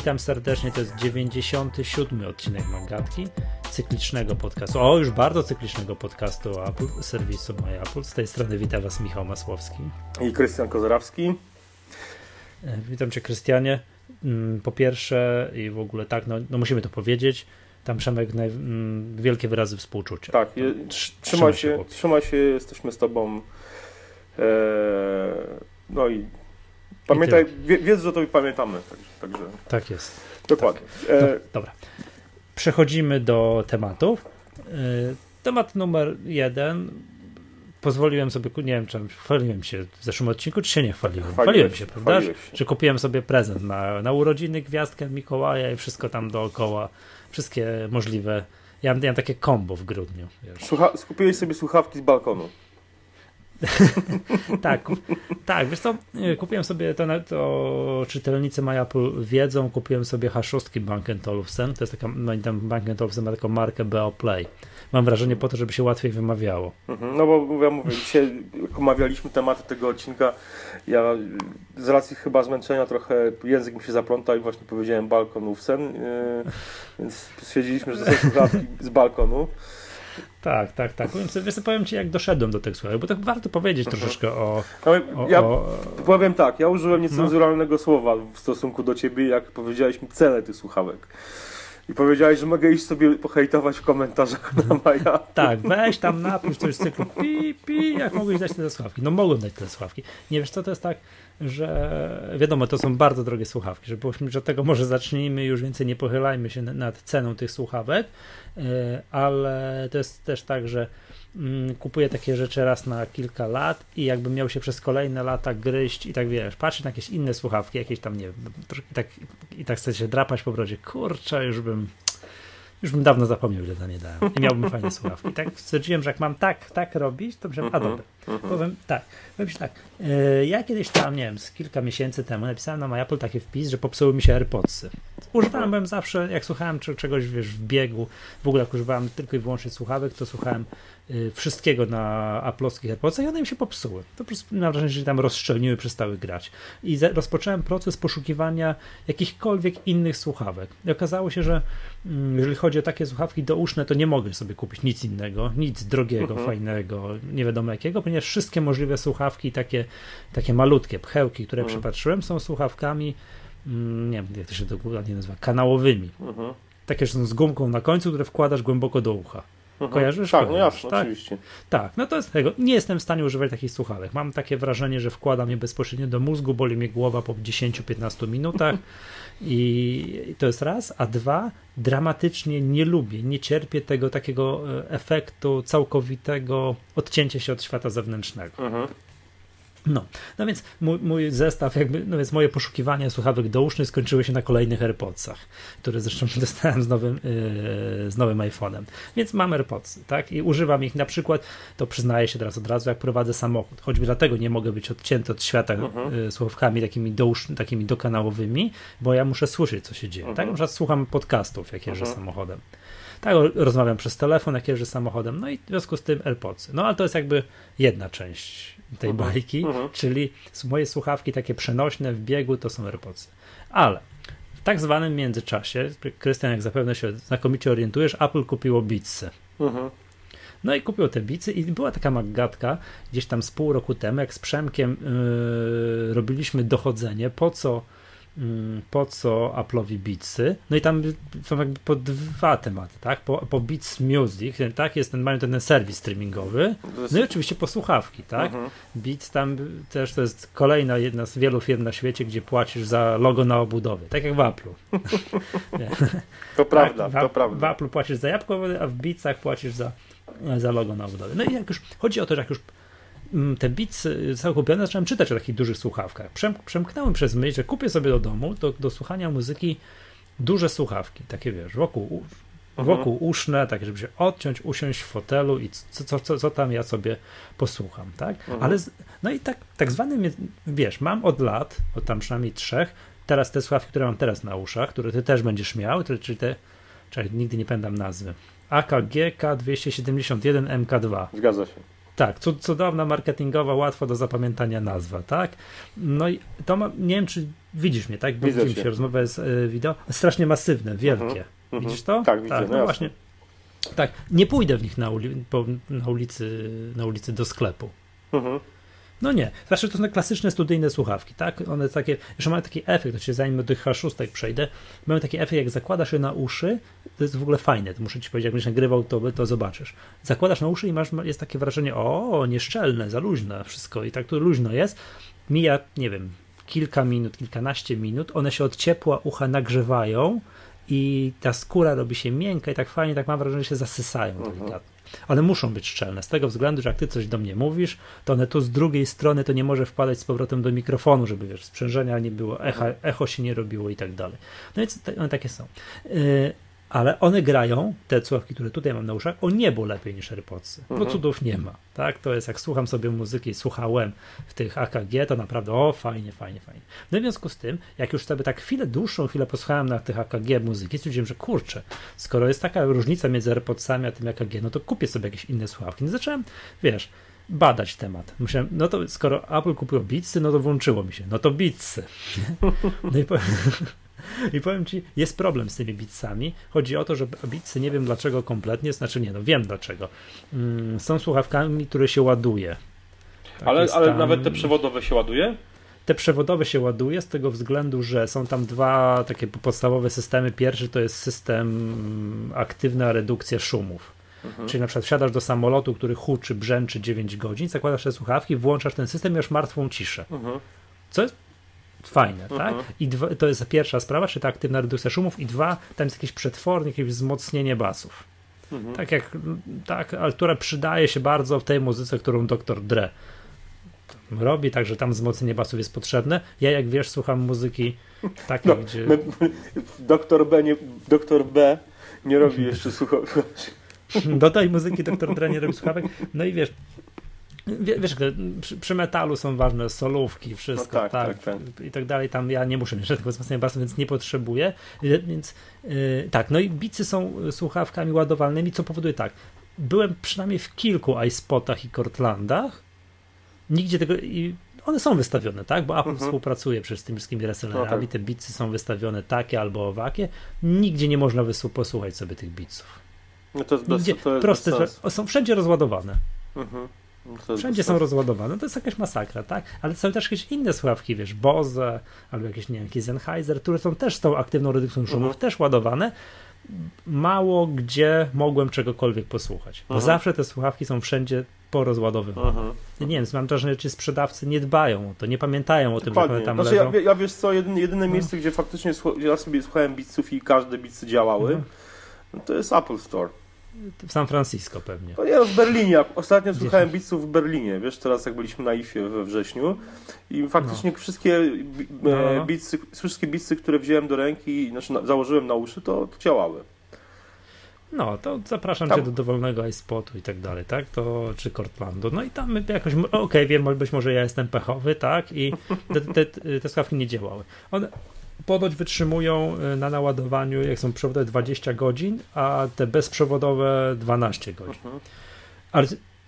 witam serdecznie. To jest 97 odcinek Magatki, cyklicznego podcastu. O, już bardzo cyklicznego podcastu Apple, serwisu My Apple. Z tej strony witam Was Michał Masłowski. I Krystian Kozarawski. E, witam Cię, Krystianie. Mm, po pierwsze, i w ogóle tak, no, no musimy to powiedzieć. Tam Przemek naj, mm, wielkie wyrazy współczucia. Tak, je, trzymaj, się, się trzymaj się, jesteśmy z Tobą. Eee, no i Pamiętaj, wiedz, że to pamiętamy. Także, tak jest. Dokładnie. Tak. E... dobra. Przechodzimy do tematów. E... Temat numer jeden. Pozwoliłem sobie, nie wiem, czy chwaliłem się w zeszłym odcinku, czy się nie chwaliłem. Chwaliłem się, prawda? Się. Że kupiłem sobie prezent na, na urodziny, gwiazdkę Mikołaja i wszystko tam dookoła. Wszystkie możliwe. Ja miałem takie kombo w grudniu. Słucha, skupiłeś sobie słuchawki z balkonu. tak, tak, wiesz co, kupiłem sobie to, to czytelnicy My Apple wiedzą, kupiłem sobie H6 Bank Olufsen, to jest taka, no tam Bank Olufsen ma taką markę BO Play. Mam wrażenie po to, żeby się łatwiej wymawiało. Mhm, no bo ja mówię, dzisiaj omawialiśmy tematy tego odcinka, ja z racji chyba zmęczenia trochę język mi się zaplątał i właśnie powiedziałem balkon Olufsen, yy, więc stwierdziliśmy, że to są z balkonu. Tak, tak, tak. Powiem, sobie, powiem ci, jak doszedłem do tych słów, bo tak warto powiedzieć mhm. troszeczkę o, no, ja o, powiem tak, ja użyłem niecenzuralnego no. słowa w stosunku do ciebie, jak powiedziałeś mi cenę tych słuchawek. I powiedziałeś, że mogę iść sobie pohejtować w komentarzach na Maja. Tak, weź tam napisz coś z cyklu pi, pi, jak mogłeś dać te słuchawki. No mogłem dać te słuchawki. Nie wiesz co, to jest tak, że wiadomo, to są bardzo drogie słuchawki, że powiedzmy, że tego może zacznijmy, już więcej nie pochylajmy się nad ceną tych słuchawek, e, ale to jest też tak, że mm, kupuję takie rzeczy raz na kilka lat i jakbym miał się przez kolejne lata gryźć i tak wiesz, patrzeć na jakieś inne słuchawki, jakieś tam, nie wiem, i tak, i tak chcę się drapać po brodzie, kurczę, już bym już bym dawno zapomniał, ile za nie dałem. I miałbym fajne słuchawki. I tak stwierdziłem, że jak mam tak, tak robić, to bym, a mhm, dobra, mhm. powiem tak. Powiem tak, e, ja kiedyś tam, nie wiem, z kilka miesięcy temu napisałem na MyApple taki wpis, że popsuły mi się AirPodsy. Używałem byłem zawsze, jak słuchałem czegoś, wiesz, w biegu, w ogóle jak używałem tylko i wyłącznie słuchawek, to słuchałem y, wszystkiego na aplowskich AirPodsach i one mi się popsuły. To po prostu mam wrażenie, że tam rozszczelniły, przestały grać. I rozpocząłem proces poszukiwania jakichkolwiek innych słuchawek. I okazało się, że mm, jeżeli chodzi o takie słuchawki douszne, to nie mogę sobie kupić nic innego, nic drogiego, mhm. fajnego, nie wiadomo jakiego, ponieważ wszystkie możliwe słuchawki, takie, takie malutkie pchełki, które mhm. przepatrzyłem, są słuchawkami Mm, nie wiem, jak to się dokładnie nazywa, kanałowymi. Mhm. Takie, że są z gumką na końcu, które wkładasz głęboko do ucha. Mhm. Kojarzysz? Tak, no jasno, tak? oczywiście. Tak, no to jest tego. Nie jestem w stanie używać takich słuchawek. Mam takie wrażenie, że wkładam je bezpośrednio do mózgu, boli mnie głowa po 10-15 minutach i to jest raz, a dwa, dramatycznie nie lubię, nie cierpię tego takiego e, efektu całkowitego odcięcia się od świata zewnętrznego. Mhm. No, no więc mój, mój, zestaw, jakby, no więc moje poszukiwania słuchawek dousznych skończyły się na kolejnych AirPodsach, które zresztą dostałem z nowym, yy, z nowym iPhone'em. Więc mam AirPodsy, tak? I używam ich na przykład, to przyznaję się teraz od razu, jak prowadzę samochód. Choćby dlatego nie mogę być odcięty od świata yy, słuchawkami takimi, dousz, takimi dokanałowymi, bo ja muszę słyszeć, co się dzieje. Uh -huh. Tak? Na przykład słucham podcastów, jak jeżdżę -huh. samochodem. Tak, rozmawiam przez telefon, jak jeżdżę samochodem, no i w związku z tym AirPodsy. No ale to jest jakby jedna część tej mhm. bajki, mhm. czyli moje słuchawki takie przenośne w biegu to są AirPodsy. Ale w tak zwanym międzyczasie, Krystian, jak zapewne się znakomicie orientujesz, Apple kupiło Beatsy. Mhm. No i kupił te bicy i była taka magatka gdzieś tam z pół roku temu, jak z Przemkiem yy, robiliśmy dochodzenie, po co po co Apple'owi Beatsy. No i tam są jakby po dwa tematy, tak? Po, po Beats Music, tak? Jest ten, mają ten serwis streamingowy. No i oczywiście po słuchawki, tak? Mhm. Beats tam też to jest kolejna jedna z wielu firm na świecie, gdzie płacisz za logo na obudowie, tak jak w Apple'u. to prawda, tak, w, to prawda. W Apple'u płacisz za jabłko, a w Beatsach płacisz za, za logo na obudowie. No i jak już chodzi o to, że jak już Mm, te beats zostały kupione, zacząłem czytać o takich dużych słuchawkach. Przem, przemknąłem przez myśl, że kupię sobie do domu do, do słuchania muzyki duże słuchawki, takie wiesz, wokół, mhm. wokół uszne, takie, żeby się odciąć, usiąść w fotelu i co, co, co, co tam ja sobie posłucham, tak? Mhm. Ale, no i tak, tak zwany, wiesz, mam od lat, od tam przynajmniej trzech, teraz te słuchawki, które mam teraz na uszach, które ty też będziesz miał, czyli te, czyli nigdy nie pamiętam nazwy, AKG K271 MK2. Zgadza się. Tak, cudowna marketingowa, łatwo do zapamiętania nazwa, tak? No i to ma, nie wiem, czy widzisz mnie, tak? Widzę Widzimy cię. się, rozmowa jest y, wideo. Strasznie masywne, wielkie. Mhm, mhm. Widzisz to? Tak, widzę, no no jasne. właśnie. Tak, nie pójdę w nich na, uli- po, na, ulicy, na ulicy do sklepu. Mhm. No nie, zawsze to są klasyczne studyjne słuchawki, tak? One takie, jeszcze mają taki efekt, to się zanim do tych H6 przejdę, mają taki efekt, jak zakładasz je na uszy, to jest w ogóle fajne, to muszę ci powiedzieć, jak będziesz nagrywał, to, to zobaczysz. Zakładasz na uszy i masz, jest takie wrażenie, o, nieszczelne, za luźne wszystko i tak to luźno jest. Mija, nie wiem, kilka minut, kilkanaście minut, one się od ciepła ucha nagrzewają i ta skóra robi się miękka i tak fajnie, tak mam wrażenie, że się zasysają delikatnie. One muszą być szczelne, z tego względu, że jak ty coś do mnie mówisz, to one tu z drugiej strony to nie może wpadać z powrotem do mikrofonu, żeby wiesz, sprzężenia nie było, echa, echo się nie robiło i tak dalej. No więc one takie są. Yy, ale one grają, te słuchawki, które tutaj mam na uszach, o niebo lepiej niż AirPodsy. Bo Mhm. cudów nie ma. Tak? To jest jak słucham sobie muzyki, słuchałem w tych AKG, to naprawdę o, fajnie, fajnie, fajnie. No i w związku z tym, jak już sobie tak chwilę dłuższą chwilę posłuchałem na tych AKG muzyki, stwierdziłem, że kurczę, skoro jest taka różnica między AirPodsami a tym AKG, no to kupię sobie jakieś inne słuchawki. No zacząłem, wiesz, badać temat. Myślałem, no to skoro Apple kupiło Beatsy, no to włączyło mi się. No to Beatsy. No i powiem, i powiem ci, jest problem z tymi Beatsami. Chodzi o to, że Beatsy nie wiem dlaczego kompletnie, znaczy nie, no wiem dlaczego. Mm, są słuchawkami, które się ładuje. Tak Ale, ale tam- nawet te przewodowe się ładuje? te przewodowe się ładuje z tego względu, że są tam dwa takie podstawowe systemy. Pierwszy to jest system aktywna redukcja szumów. Mhm. Czyli na przykład wsiadasz do samolotu, który huczy, brzęczy 9 godzin, zakładasz te słuchawki, włączasz ten system i masz martwą ciszę. Mhm. Co jest fajne, Mhm. tak? I dwa, to jest pierwsza sprawa, czy ta aktywna redukcja szumów i dwa, tam jest jakiś przetwornik, jakieś wzmocnienie basów. Mhm. Tak jak, tak, ale które przydaje się bardzo w tej muzyce, którą Dr. Dre robi, także tam wzmocnienie basów jest potrzebne. Ja, jak wiesz, słucham muzyki takiej, No, gdzie... my, doktor, B nie, doktor B nie robi jeszcze słuchawek. Do tej muzyki Dr. Dre nie robi słuchawek. No i wiesz, wie- wiesz, przy, przy metalu są ważne solówki, wszystko, No tak, tak, tak, i tak dalej. Tam ja nie muszę mieć żadnego wzmocnienia basu, więc nie potrzebuję. Więc yy, tak, no i bicy są słuchawkami ładowalnymi, co powoduje tak. Byłem przynajmniej w kilku iSpotach i Cortlandach. Nigdzie tego. I one są wystawione, tak? Bo Apple Mhm. współpracuje przecież z tymi wszystkimi resellerami. No tak. Te bicy są wystawione takie albo owakie. Nigdzie nie można posłuchać sobie tych biców. No to jest bez, Nigdzie, to jest proste, bez są wszędzie rozładowane. Mhm. No Wszędzie są rozładowane. To jest jakaś masakra, tak? Ale są też jakieś inne słuchawki, wiesz, Bose albo jakieś, nie wiem, jakieś Sennheiser, które są też z tą aktywną redukcją szumów, Mhm. też ładowane. Mało gdzie mogłem czegokolwiek posłuchać, bo Mhm. zawsze te słuchawki są wszędzie porozładowywane. Mhm. Nie wiem, mam wrażenie, że ci sprzedawcy nie dbają o to, nie pamiętają o tym, że one Dokładnie. tam Znaczy, ja, leżą. ja wiesz co, jedyne, jedyne No. miejsce, gdzie faktycznie ja sobie słuchałem bitsów i każde bitsy działały, Mhm. no to jest Apple Store. W San Francisco pewnie. No nie, w Berlinie. Ostatnio słuchałem bitsów w Berlinie, wiesz, teraz jak byliśmy na IFie we wrześniu i faktycznie wszystkie bi- No. e, bitsy, wszystkie bitsy, które wziąłem do ręki, znaczy na, założyłem na uszy, to, to działały. No, to zapraszam Tam- cię do dowolnego iSpotu i tak dalej, tak? To, czy Cortlandu. No i tam jakoś, okej, wiem, być może ja jestem pechowy, tak? I te, te, te słuchawki nie działały. One ponoć wytrzymują y, na naładowaniu, jak są przewodowe 20 godzin, a te bezprzewodowe 12 godzin. Mhm. Ale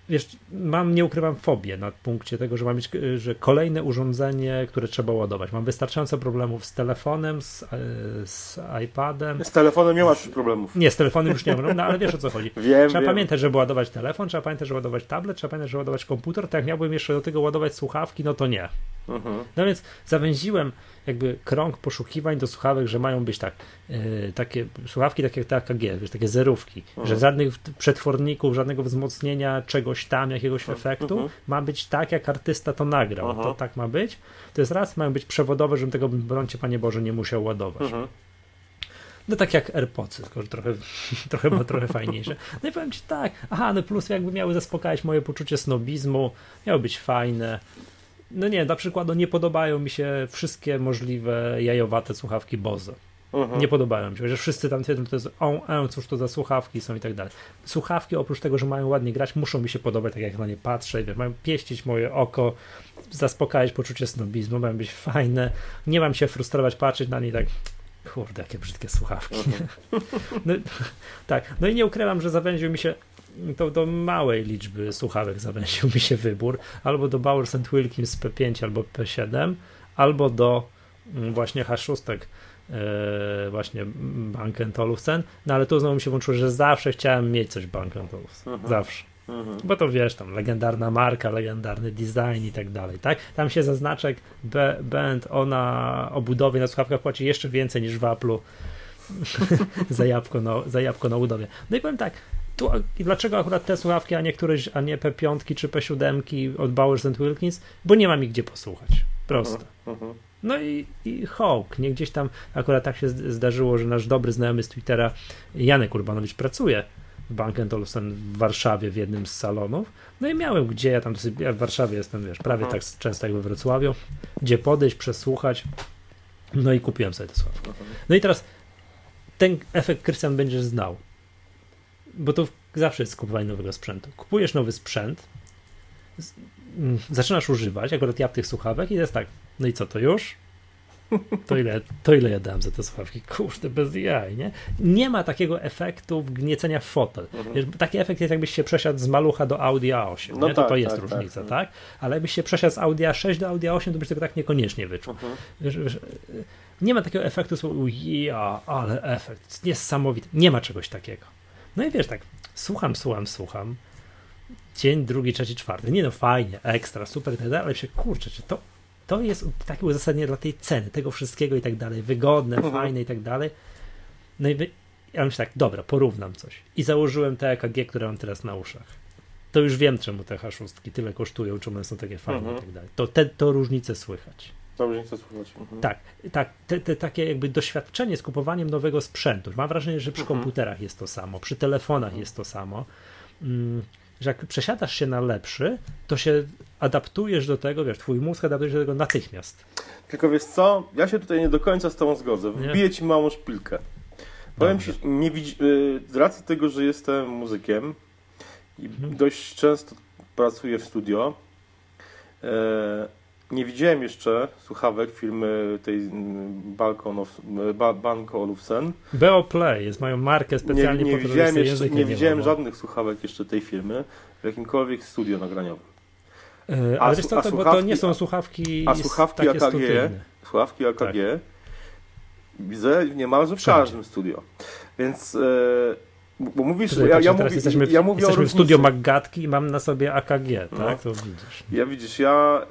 wiesz, mam, nie ukrywam fobię na punkcie tego, że mam mieć, y, że kolejne urządzenie, które trzeba ładować. Mam wystarczająco problemów z telefonem, z, y, z iPadem. Z telefonem nie masz problemów. Nie, z telefonem już nie mam, no ale wiesz o co chodzi. Wiem, Trzeba wiem. pamiętać, żeby ładować telefon, trzeba pamiętać, żeby ładować tablet, trzeba pamiętać, żeby ładować komputer. Tak jak miałbym jeszcze do tego ładować słuchawki, no to nie. Mhm. No więc zawęziłem jakby krąg poszukiwań do słuchawek, że mają być tak, yy, takie słuchawki takie jak te AKG, wiesz, takie zerówki, Mhm. że żadnych przetworników, żadnego wzmocnienia czegoś tam, jakiegoś Mhm. efektu, Mhm. ma być tak, jak artysta to nagrał. To tak ma być. To jest raz, mają być przewodowe, żebym tego, brońcie Panie Boże, nie musiał ładować. Mhm. No tak jak AirPodsy, tylko że trochę, trochę, ma trochę fajniejsze. No i powiem Ci tak, aha, no plus jakby miały zaspokajać moje poczucie snobizmu, miały być fajne. No nie, na przykład no nie podobają mi się wszystkie możliwe jajowate słuchawki Bose. Mhm. Nie podobają mi się, że wszyscy tam twierdzą, że to jest o, e, cóż to za słuchawki są i tak dalej. Słuchawki oprócz tego, że mają ładnie grać, muszą mi się podobać, tak jak na nie patrzę, i wiesz, mają pieścić moje oko, zaspokajać poczucie snobizmu, mają być fajne, nie mam się frustrować, patrzeć na nie tak kurde, jakie brzydkie słuchawki. Mhm. No, tak, no i nie ukrywam, że zawęził mi się to do małej liczby słuchawek zawęził mi się wybór, albo do Bowers Wilkins P5 albo P7, albo do mm, właśnie H6 e, właśnie Bank Olufsen, no ale tu znowu mi się włączyło, że zawsze chciałem mieć coś Bank Olufsen, mhm. zawsze. Mhm. Bo to wiesz, tam legendarna marka, legendarny design i tak dalej, tak? Tam się za znaczek band ona o budowie na słuchawkach płaci jeszcze więcej niż w Apple'u za, jabłko na, za jabłko na budowie. No i powiem tak, tu, i dlaczego akurat te słuchawki, a nie któreś, a nie P5 czy P7 od Bowers Wilkins? Bo nie ma mi gdzie posłuchać. Prosto. Mhm, mhm. No i, i Hawk, nie gdzieś tam akurat tak się zdarzyło, że nasz dobry znajomy z Twittera Janek Urbanowicz pracuje w Bank Olufsen w Warszawie w jednym z salonów. No i miałem gdzie, ja tam dosyć, ja w Warszawie jestem, wiesz, prawie mhm. tak często jak we Wrocławiu, gdzie podejść, przesłuchać. No i kupiłem sobie te słuchawki. No i teraz ten efekt Krystian będziesz znał bo to zawsze jest kupowanie nowego sprzętu. Kupujesz nowy sprzęt, mm, zaczynasz używać, akurat ja w tych słuchawek i jest tak, no i co, to już? To ile, to ile ja dałem za te słuchawki? Kurde, bez jaj, nie? Nie ma takiego efektu wgniecenia w fotel. Mhm. Taki efekt jest jakbyś się przesiadł z malucha do Audi A8, no nie? Tak, to, to jest tak, różnica, tak. tak? Ale jakbyś się przesiadł z Audi A6 do Audi A8, to byś tego tak niekoniecznie wyczuł. Mhm. Wiesz, wiesz, nie ma takiego efektu, ja, ale efekt, niesamowity. Nie ma czegoś takiego. No i wiesz, tak, słucham, słucham, słucham. Dzień drugi, trzeci, czwarty. Nie no, fajnie, ekstra, super, tak dalej, ale się kurczę, czy to, to jest takie uzasadnienie dla tej ceny, tego wszystkiego i tak dalej, wygodne, mhm. fajne i tak dalej. No i wy... ja myślę tak, dobra, porównam coś. I założyłem te EKG, które mam teraz na uszach. To już wiem, czemu te H6 tyle kosztują, czemu one są takie fajne mhm. i tak dalej. To, te, to różnice słychać. Dobrze chcę słuchać. Mhm. Tak, tak. Te, te, takie jakby doświadczenie z kupowaniem nowego sprzętu. Mam wrażenie, że przy mhm. komputerach jest to samo, przy telefonach mhm. jest to samo. Mm, że jak przesiadasz się na lepszy, to się adaptujesz do tego, wiesz, twój mózg adaptuje się do tego natychmiast. Tylko wiesz co, ja się tutaj nie do końca z tobą zgodzę. Wbiję ci małą szpilkę. Powiem ci, nie widzi, y, z racji tego, że jestem muzykiem i mhm. dość często pracuję w studio, e, nie widziałem jeszcze słuchawek firmy tej mm, Balkon of, ba, Bank Olufsen. BO Play jest, mają markę specjalnie nie, nie widziałem jeszcze, Nie, nie widziałem żadnych słuchawek jeszcze tej firmy w jakimkolwiek studio nagraniowym. Yy, ale a, wiesz co, to, bo to nie są słuchawki A słuchawki AKG, studyjne. słuchawki AKG tak. widzę niemalże w każdym studio. Więc... Yy, bo mówisz, ja, ja, mówię, jesteśmy, w, ja mówię jesteśmy w studio Maggatki i mam na sobie AKG, no. tak? To widzisz. Ja widzisz, ja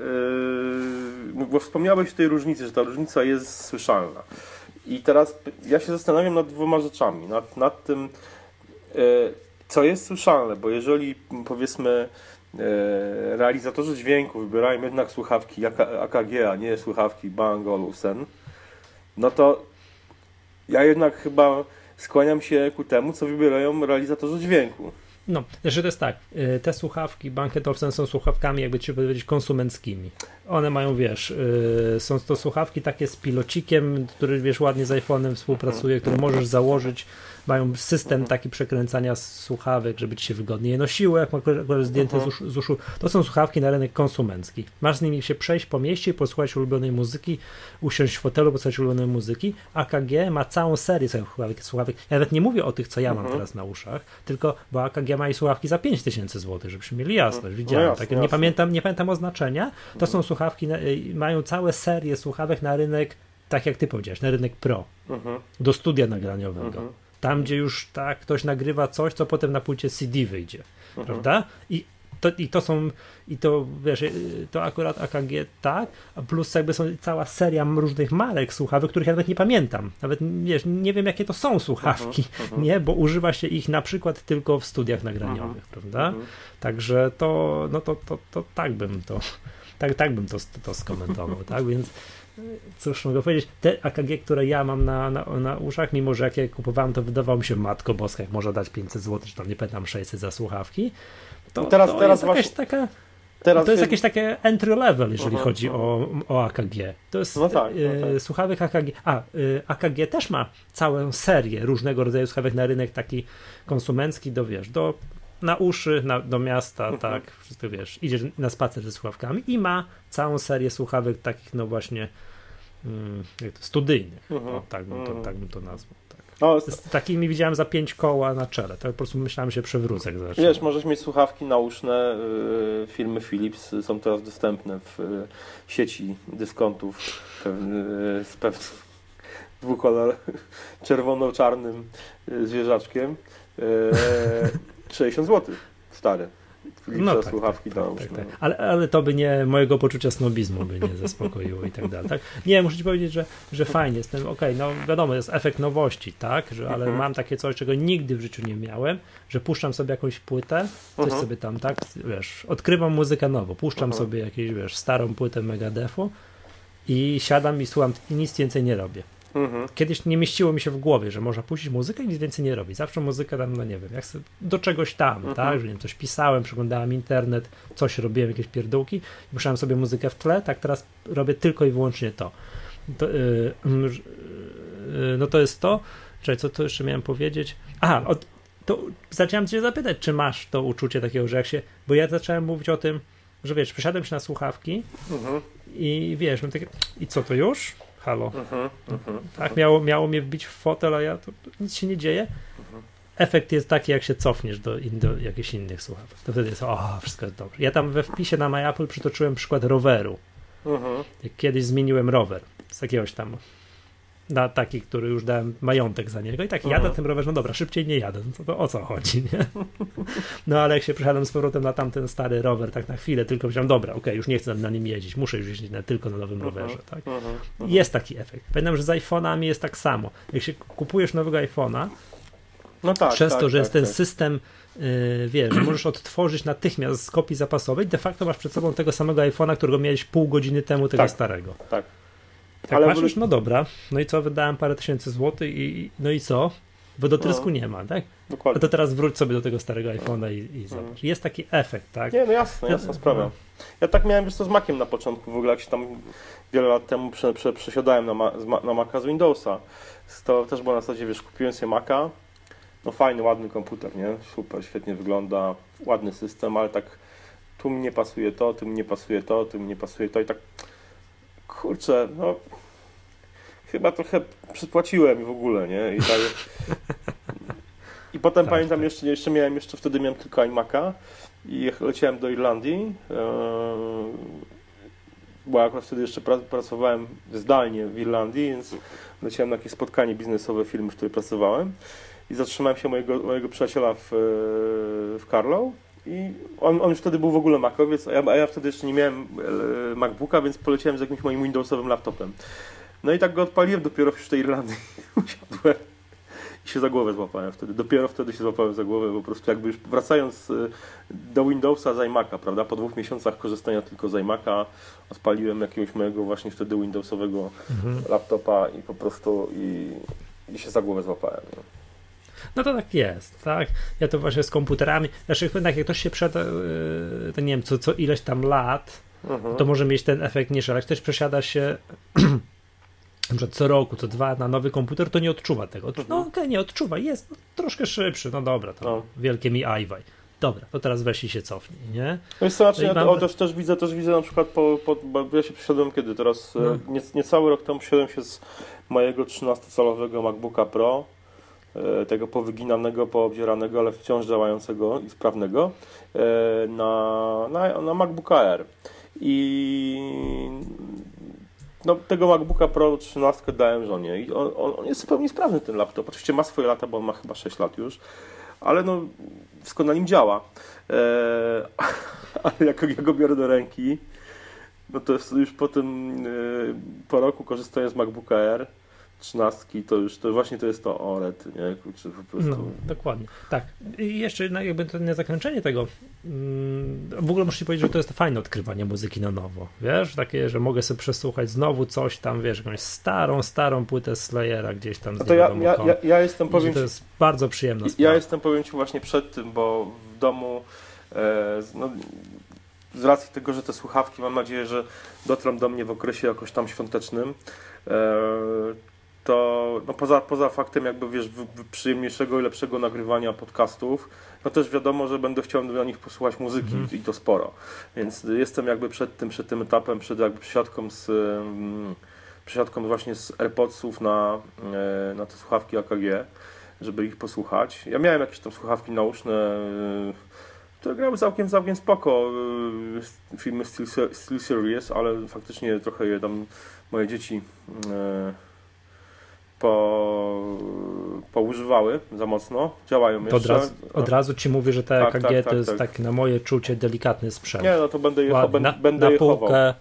yy, bo wspomniałeś o tej różnicy, że ta różnica jest słyszalna. I teraz ja się zastanawiam nad dwoma rzeczami. Nad, nad tym, yy, co jest słyszalne, bo jeżeli powiedzmy yy, realizatorzy dźwięku wybierają jednak słuchawki AKG, a nie słuchawki Bang Olufsen, no to ja jednak chyba skłaniam się ku temu, co wybierają realizatorzy dźwięku. No, że to jest tak, y, te słuchawki Banket Olufsen są słuchawkami, jakby ci powiedzieć, konsumenckimi. One mają, wiesz, y, są to słuchawki takie z pilocikiem, który, wiesz, ładnie z iPhone'em współpracuje, który możesz założyć mają system taki przekręcania słuchawek, żeby ci się wygodniej nosiły, jak akurat zdjęte z, uszu, z uszu. To są słuchawki na rynek konsumencki. Masz z nimi się przejść po mieście i posłuchać ulubionej muzyki, usiąść w fotelu, posłuchać ulubionej muzyki. AKG ma całą serię słuchawek. słuchawek. Ja nawet nie mówię o tych, co ja mam mhm. teraz na uszach, tylko, bo AKG ma i słuchawki za 5000 zł, żebyśmy mieli jasność. Mhm. Widziałem no jasne, takie, nie pamiętam, nie pamiętam oznaczenia. To są słuchawki, y, mają całe serię słuchawek na rynek tak jak ty powiedziałeś, na rynek pro, mhm. do studia nagraniowego. Mhm. Tam, gdzie już tak ktoś nagrywa coś, co potem na płycie CD wyjdzie, mhm. prawda? I to, I to są, i to wiesz, to akurat AKG tak, a plus jakby są cała seria różnych marek słuchawek, których ja nawet nie pamiętam. Nawet wiesz, nie wiem jakie to są słuchawki, uh -huh, uh -huh. nie, bo używa się ich na przykład tylko w studiach nagraniowych, uh -huh, prawda? Także to, no to, to, to tak bym to, tak, tak bym to, to skomentował, tak? Więc cóż mogę powiedzieć, te AKG, które ja mam na, na, na uszach, mimo że jak je kupowałem, to wydawało mi się, matko boska, jak można dać 500 zł, czy tam nie pamiętam, 600 za słuchawki, to, teraz, to teraz jest jakaś taka... Teraz to jest jakieś takie entry level, jeżeli uh-huh, chodzi. O, o AKG. To jest no tak, no tak. słuchawek AKG. A, y, AKG też ma całą serię różnego rodzaju słuchawek na rynek taki konsumencki, do wiesz, do na uszy, na, do miasta, uh-huh. tak, wszystko wiesz, idziesz na spacer ze słuchawkami i ma całą serię słuchawek takich, no właśnie, mm, studyjnych. O, tak, bym to, tak bym to nazwał. Tak. No, z takimi widziałem za pięć koła na czele. To po prostu myślałem, że się przewrócę. Wiesz, możesz mieć słuchawki nauszne. Y, filmy Philips są teraz dostępne w y, sieci dyskontów y, z pewnym dwukolor czerwono-czarnym zwierzaczkiem. 60 zł. Stare no, tak, słuchawki tak, tak, tak, Ale, ale to by nie, mojego poczucia snobizmu by nie zaspokoiło i tak dalej. Tak? Nie, muszę ci powiedzieć, że, że fajnie jestem, okej, okay, no wiadomo, jest efekt nowości, tak, że, ale mhm. mam takie coś, czego nigdy w życiu nie miałem, że puszczam sobie jakąś płytę, coś mhm. sobie tam, tak, wiesz, odkrywam muzykę nowo, puszczam mhm. sobie jakieś, wiesz, starą płytę Megadefu i siadam i słucham i nic więcej nie robię. Mhm. Kiedyś nie mieściło mi się w głowie, że można puścić muzykę i nic więcej nie robić. Zawsze muzykę tam, no nie wiem, jak do czegoś tam, mhm. tak, że nie wiem, coś pisałem, przeglądałem internet, coś robiłem, jakieś pierdółki i puszczałem sobie muzykę w tle, tak teraz robię tylko i wyłącznie to. to yy, yy, no to jest to, Czekaj, co to jeszcze miałem powiedzieć? Aha, od, to zacząłem cię zapytać, czy masz to uczucie takiego, że jak się, bo ja zacząłem mówić o tym, że wiesz, przesiadłem się na słuchawki mhm. i wiesz, mam takie, i co to już? Halo. Uh -huh, uh -huh, tak, miało, miało mnie wbić w fotel, a ja to, nic się nie dzieje. Uh-huh. Efekt jest taki, jak się cofniesz do, in, do jakichś innych słuchawek. To wtedy jest, o, wszystko jest dobrze. Ja tam we wpisie na MyApple przytoczyłem przykład roweru. Kiedyś zmieniłem rower z jakiegoś tam na taki, który już dałem majątek za niego i tak jadę tym rowerze, no dobra, szybciej nie jadę, no to o co chodzi, nie? No ale jak się przesiadam z powrotem na tamten stary rower, tak na chwilę, tylko myślałem, dobra, okej, okay, już nie chcę na nim jeździć, muszę już jeździć na, tylko na nowym rowerze, tak? Jest taki efekt. Pamiętam, że z iPhone'ami jest tak samo. Jak się kupujesz nowego iPhone'a, no tak, przez tak, to, że tak, jest ten tak. system Yy, wiesz, możesz odtworzyć natychmiast z kopii zapasowej, de facto masz przed sobą tego samego iPhone'a, którego miałeś pół godziny temu, tego tak, starego. Tak, tak ale patrzysz, no dobra, no i co, wydałem parę tysięcy złotych i no i co? Wodotrysku no. nie ma, tak? Dokładnie. A to teraz wróć sobie do tego starego iPhone'a i, i mhm. zobacz. Jest taki efekt, tak? Nie, no jasne, jasna sprawa. No. Ja tak miałem wiesz co z Maciem na początku, w ogóle jak się tam wiele lat temu prze, prze, przesiadałem na, ma, na Maca z Windowsa. To też było na zasadzie, wiesz, kupiłem sobie Maca, no fajny, ładny komputer, nie? Super, świetnie wygląda, ładny system, ale tak tu mi nie pasuje to, tu mi nie pasuje to, tu mi nie pasuje to i tak kurczę, no chyba trochę przypłaciłem w ogóle, nie? I, tak, i potem tak, pamiętam tak. Jeszcze, jeszcze miałem, jeszcze wtedy miałem tylko iMac'a i leciałem do Irlandii, e, bo akurat wtedy jeszcze pracowałem zdalnie w Irlandii, więc leciałem na jakieś spotkanie biznesowe firmy, w której pracowałem i zatrzymałem się mojego, mojego przyjaciela w, w Carlow i on, on już wtedy był w ogóle Macowiec, a ja, a ja wtedy jeszcze nie miałem e, MacBooka, więc poleciałem z jakimś moim Windowsowym laptopem. No i tak go odpaliłem dopiero w tej Irlandii. Usiadłem i się za głowę złapałem wtedy. Dopiero wtedy się złapałem za głowę, po prostu jakby już wracając e, do Windowsa z iMac'a, prawda? Po dwóch miesiącach korzystania tylko z iMac'a odpaliłem jakiegoś mojego właśnie wtedy Windowsowego mhm. laptopa i po prostu i, i się za głowę złapałem. No. No to tak jest, tak? Ja to właśnie z komputerami, znaczy jak ktoś się przed, e, to nie wiem, co, co ileś tam lat, mhm. to może mieć ten efekt niż, ale jak ktoś przesiada się na przykład co roku, co dwa na nowy komputer, to nie odczuwa tego. No okej, okay, nie odczuwa, jest no, troszkę szybszy, no dobra, to no. wielkie mi ajwaj. Dobra, to teraz weź i się cofnij, nie? No i znaczy, ja mam... też, też widzę, też widzę na przykład, po, po, bo ja się przesiadłem kiedy teraz, no. nie, niecały rok temu przesiadłem się z mojego 13-calowego MacBooka Pro E, tego powyginanego, poobdzieranego, ale wciąż działającego i sprawnego e, na, na, na MacBook Air. I no, tego MacBooka Pro 13 dałem żonie i on, on, jest zupełnie sprawny ten laptop. Oczywiście ma swoje lata, bo on ma chyba 6 lat już, ale no wszystko na nim działa. Eee, ale jak ja go biorę do ręki, no to jest już po tym, e, po roku korzystania z MacBooka Air, trzynastki, to już to właśnie to jest to OLED, nie? Kurczę, po prostu. No, dokładnie. Tak. I jeszcze no, jakby to nie zakończenie tego. Mm, w ogóle muszę ci powiedzieć, że to jest fajne odkrywanie muzyki na nowo. Wiesz, takie, że mogę sobie przesłuchać znowu coś tam, wiesz, jakąś starą, starą płytę Slayera gdzieś tam. No to ja, ja, ja, ja, jestem powiem. To jest bardzo przyjemna sprawa. Ja jestem powiem ci właśnie przed tym, bo w domu e, no, z racji tego, że te słuchawki mam nadzieję, że dotrą do mnie w okresie jakoś tam świątecznym. To no poza, poza faktem jakby wiesz przyjemniejszego i lepszego nagrywania podcastów, no też wiadomo, że będę chciał na nich posłuchać muzyki mm. i to sporo. Więc jestem jakby przed tym, przed tym etapem, przed jakby przysiadką z, przesiadką właśnie z AirPodsów na, e, na te słuchawki AKG, żeby ich posłuchać. Ja miałem jakieś tam słuchawki nauczne, e, które grały całkiem, całkiem spoko, e, filmy Steel, Steel Series, ale faktycznie trochę je tam moje dzieci po, poużywały za mocno, działają to jeszcze. Od razu, od razu ci mówię, że te tak, EKG tak, tak, to jest tak. na moje czucie delikatny sprzęt. Nie, no to będę je, na, będę na półkę,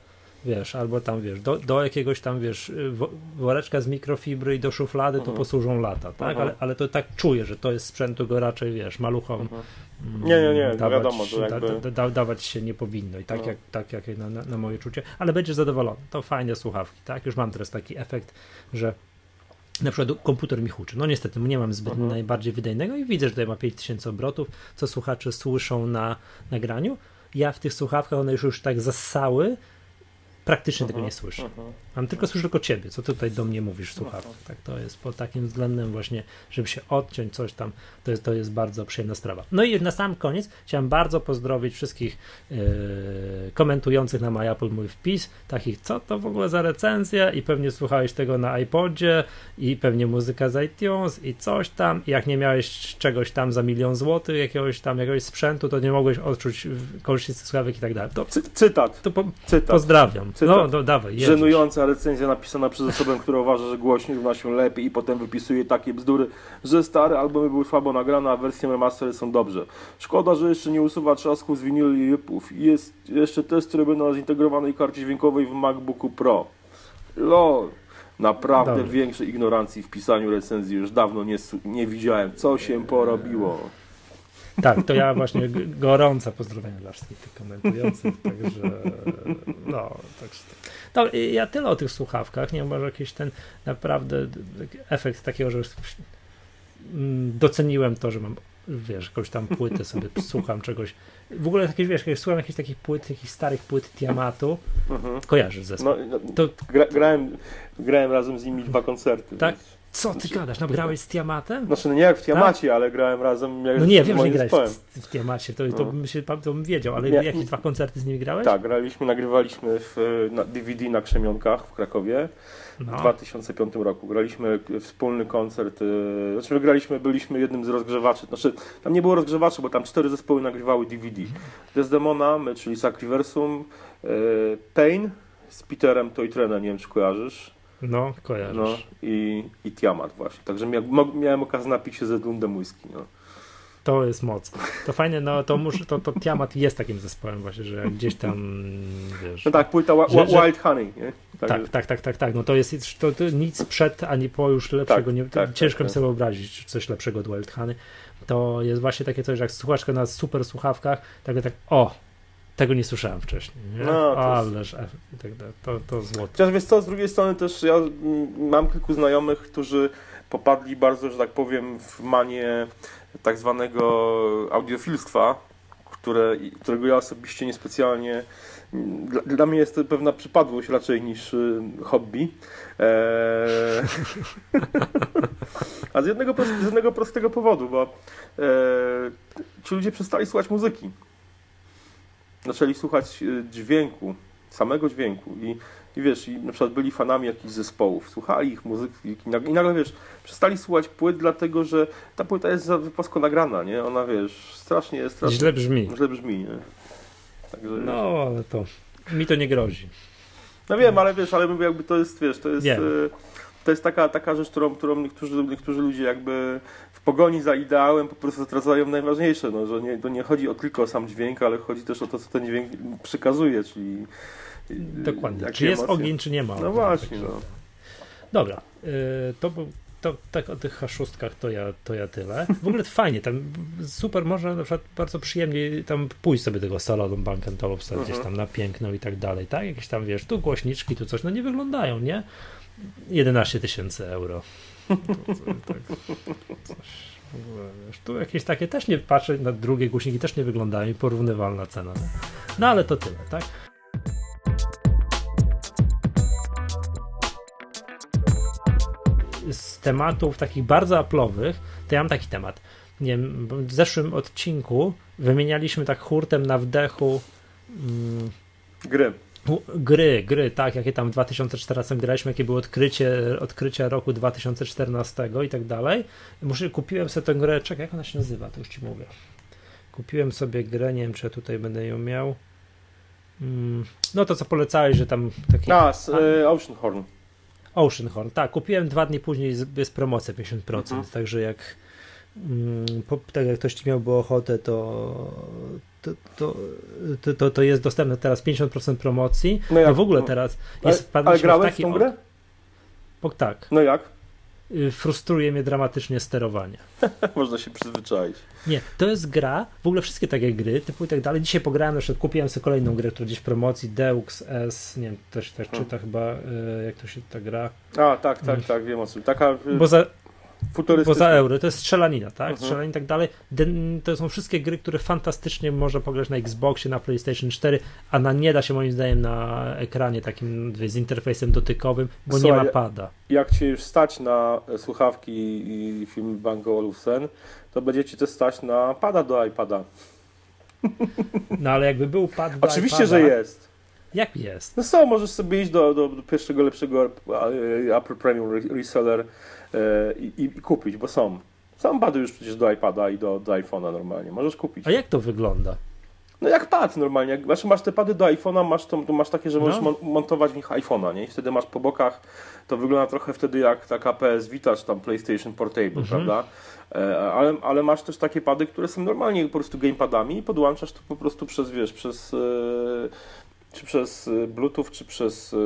wiesz, albo tam wiesz, do, do jakiegoś tam wiesz, woreczka z mikrofibry i do szuflady to mhm. posłużą lata, tak? Mhm. Ale, ale to tak czuję, że to jest sprzętu go raczej wiesz, maluchom. Mhm. Mm, nie, nie, nie, dawać, wiadomo, to jakby... da, da, dawać się nie powinno i tak, no. jak, tak jak na, na, na moje czucie, ale będziesz zadowolony. To fajne słuchawki, tak? Już mam teraz taki efekt, że na przykład komputer mi huczy. No niestety, nie mam zbyt uh-huh. najbardziej wydajnego i widzę, że tutaj ma 5000 obrotów, co słuchacze słyszą na nagraniu. Ja w tych słuchawkach, one już, już tak zassały, praktycznie tego nie słyszę. Uh-huh. Mam tylko słyszę tylko ciebie, co tutaj do mnie mówisz w słuchawkach. Tak, to jest pod takim względem właśnie, żeby się odciąć coś tam, to jest, to jest bardzo przyjemna sprawa. No i na sam koniec chciałem bardzo pozdrowić wszystkich yy, komentujących na MyApple mój wpis, takich, co to w ogóle za recenzja i pewnie słuchałeś tego na iPodzie i pewnie muzyka z iTunes i coś tam i jak nie miałeś czegoś tam za milion złotych, jakiegoś tam, jakiegoś sprzętu, to nie mogłeś odczuć korzyści z słuchawek i tak dalej. To, Cy- cytat. To po, cytat. Pozdrawiam. Cytat. No, no dawaj. Żenujące recenzja napisana przez osobę, która uważa, że głośniej równa się lepiej i potem wypisuje takie bzdury, że stare albumy były słabo nagrane, a wersje remastery są dobrze. Szkoda, że jeszcze nie usuwa trzasków z winylu i rypów. Jest jeszcze test robiony na zintegrowanej karcie dźwiękowej w MacBooku Pro. LOL. Naprawdę Dobry. większej ignorancji w pisaniu recenzji już dawno nie, nie widziałem. Co się porobiło? Tak, to ja właśnie gorące pozdrowienia dla wszystkich komentujących, także no, także no, ja tyle o tych słuchawkach, nie może jakiś ten naprawdę efekt takiego, że mm, doceniłem to, że mam wiesz, jakąś tam płytę sobie słucham czegoś. W ogóle jakieś, wiesz, jak słucham jakichś takich płyt, jakichś starych płyt Tiamatu, mhm. kojarzysz zespół. No, no, to... gra, grałem, grałem razem z nimi dwa koncerty. Tak? Więc... Co ty znaczy, gadasz? No grałeś z Tiamatem? Znaczy, no nie jak w Tiamacie, tak? ale grałem razem jak No nie, wiem, że nie grałeś w, w Tiamacie, to, to, no. się, to bym wiedział, ale nie, jakie dwa koncerty z nimi grałeś? Tak, graliśmy, nagrywaliśmy w, na DVD na Krzemionkach w Krakowie no. w 2005 roku. Graliśmy wspólny koncert, yy, znaczy graliśmy, byliśmy jednym z rozgrzewaczy, znaczy tam nie było rozgrzewaczy, bo tam cztery zespoły nagrywały DVD. Desdemona, my, czyli Sacriversum, yy, Pain z Peterem Toytrenem, nie wiem czy kojarzysz. No, kojarzysz. No, i, i Tiamat właśnie. Także mia, miałem okazję napić się ze Edmundem whisky. No. To jest moc. To fajne, no to, muszę, to, to Tiamat jest takim zespołem właśnie, że gdzieś tam, wiesz... No tak, płyta wa, że, Wild Honey, nie? Tak, tak, tak, tak, tak, tak, no to jest to, to nic przed, ani po już lepszego, tak, nie, tak, ciężko tak, mi sobie wyobrazić coś lepszego od Wild Honey. To jest właśnie takie coś, że jak słuchasz na super słuchawkach, tak, tak, o, tego nie słyszałem wcześniej. Nie? No, Ależ i tak dalej. To, to złoto. Chociaż wiesz co, z drugiej strony też ja mam kilku znajomych, którzy popadli bardzo, że tak powiem, w manię tak zwanego audiofilstwa, które, którego ja osobiście niespecjalnie dla, dla mnie jest to pewna przypadłość raczej niż y, hobby. Eee... A z jednego, z jednego prostego powodu, bo eee, ci ludzie przestali słuchać muzyki zaczęli słuchać e, dźwięku, samego dźwięku i, i wiesz, i na przykład byli fanami jakichś zespołów, słuchali ich muzyki i nagle, i nagle wiesz, przestali słuchać płyt, dlatego że ta płyta jest za wypasko nagrana, nie? Ona, wiesz, strasznie, strasznie źle brzmi. Źle brzmi, nie? Także, no, ale to mi to nie grozi. No wiem, ale wiesz, ale mówię, jakby to jest, wiesz, to jest... Wiem. To jest taka, taka rzecz, którą, którą niektórzy, niektórzy ludzie jakby w pogoni za ideałem po prostu zatracają najważniejsze, no, że nie, to nie chodzi o tylko o sam dźwięk, ale chodzi też o to, co ten dźwięk przekazuje, czyli Dokładnie. Czy jest ogień, czy nie ma. No właśnie. No. Dobra, yy, to to tak o tych H6 to ja, to ja tyle. W ogóle fajnie, tam super, można na przykład bardzo przyjemnie tam pójść sobie tego salonu bankentowego, gdzieś mhm. tam na piękno i tak dalej, tak? Jakieś tam, wiesz, tu głośniczki, tu coś, no nie wyglądają, nie? 11 tysięcy euro. To, to, tak, coś, wiesz, tu jakieś takie też nie patrzę, na drugie głośniki też nie wyglądają i porównywalna cena. No ale to tyle, tak? Z tematów takich bardzo aplowych, to ja mam taki temat. Nie wiem, w zeszłym odcinku wymienialiśmy tak hurtem na wdechu mm, gry. Gry, gry, tak, jakie tam w 2014 graliśmy, jakie było odkrycie, odkrycie roku 2014 i tak dalej. Muszę, kupiłem sobie tę grę, czekaj, jak ona się nazywa, to już ci mówię. Kupiłem sobie grę, nie wiem, czy ja tutaj będę ją miał. Mm, no to co polecałeś, że tam taki... A, z, y, Oceanhorn. Oceanhorn, tak, kupiłem dwa dni później, jest promocja 50%, mhm. także jak po, tak jak ktoś miałby ochotę, to to, to, to, to, jest dostępne teraz 50% promocji. No, jak, no w ogóle teraz jest Ale, ale grałeś w, w tą grę? Tak. No jak? Y, frustruje mnie dramatycznie sterowanie. Można się przyzwyczaić. Nie, to jest gra, w ogóle wszystkie takie gry, typu i tak dalej. Dzisiaj pograłem, na przykład kupiłem sobie kolejną grę, która gdzieś w promocji, Deux S, nie wiem, też, też hmm. czyta chyba, y, jak to się ta gra. A, tak, tak, hmm. tak, wiem o co. Taka... Bo za, Poza euro, to jest strzelanina, tak? Mhm. Strzelanina i tak dalej. To są wszystkie gry, które fantastycznie można pograć na Xboxie, na PlayStation 4, a na nie da się moim zdaniem na ekranie takim z interfejsem dotykowym, bo Słuchaj, nie ma pada. Jak cię już stać na słuchawki i film Bango Olufsen, to będzie ci też stać na pada do iPada. No ale jakby był pad do Oczywiście, iPada, że jest. Jak jest? No co, możesz sobie iść do, do, do pierwszego, lepszego e, Apple Premium Reseller E, i, i, kupić, bo są. Są pady już przecież do iPada i do, do iPhone'a normalnie. Możesz kupić. A jak to wygląda? No jak pad normalnie. Znaczy masz te pady do iPhone'a, masz, to, masz takie, że możesz no. montować w nich iPhone'a, nie? I wtedy masz po bokach, to wygląda trochę wtedy jak taka PS Vita czy tam PlayStation Portable, mhm. prawda? E, ale, ale masz też takie pady, które są normalnie po prostu gamepadami i podłączasz to po prostu przez, wiesz, przez... Yy, czy przez y, Bluetooth, czy przez yy,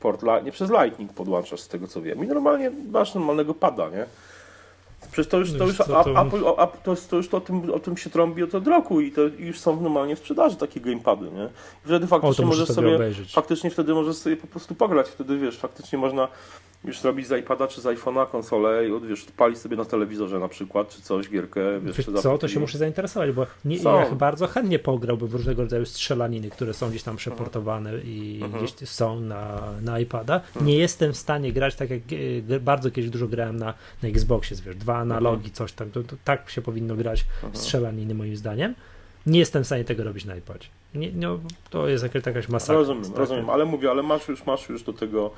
port, nie przez Lightning podłączasz z tego co wiem. I normalnie masz normalnego pada, nie? Przecież to już, to już, to... Apple, to, to już to o, tym, o tym się trąbi od roku i to już są normalnie w sprzedaży takie gamepady, nie? I wtedy faktycznie o, możesz sobie, faktycznie wtedy możesz sobie po prostu pograć, wtedy wiesz, faktycznie można już zrobić z iPada czy z iPhone'a konsolę i wiesz, odpalić sobie na telewizorze na przykład, czy coś, gierkę. Wiesz, wiesz co, to się muszę zainteresować, bo nie, ja bardzo chętnie pograłbym w różnego rodzaju strzelaniny, które są gdzieś tam przeportowane i mhm. gdzieś są na, na iPada. Mhm. Nie jestem w stanie grać tak jak e, bardzo kiedyś dużo grałem na, na Xboxie, wiesz, dwa analogi, mhm. coś tam, to, to, tak się powinno grać w strzelaniny moim zdaniem. Nie jestem w stanie tego robić na iPadzie. Nie, no, to jest jakaś masakra. Rozumiem, tak? rozumiem, ale mówię, ale masz już, masz już do tego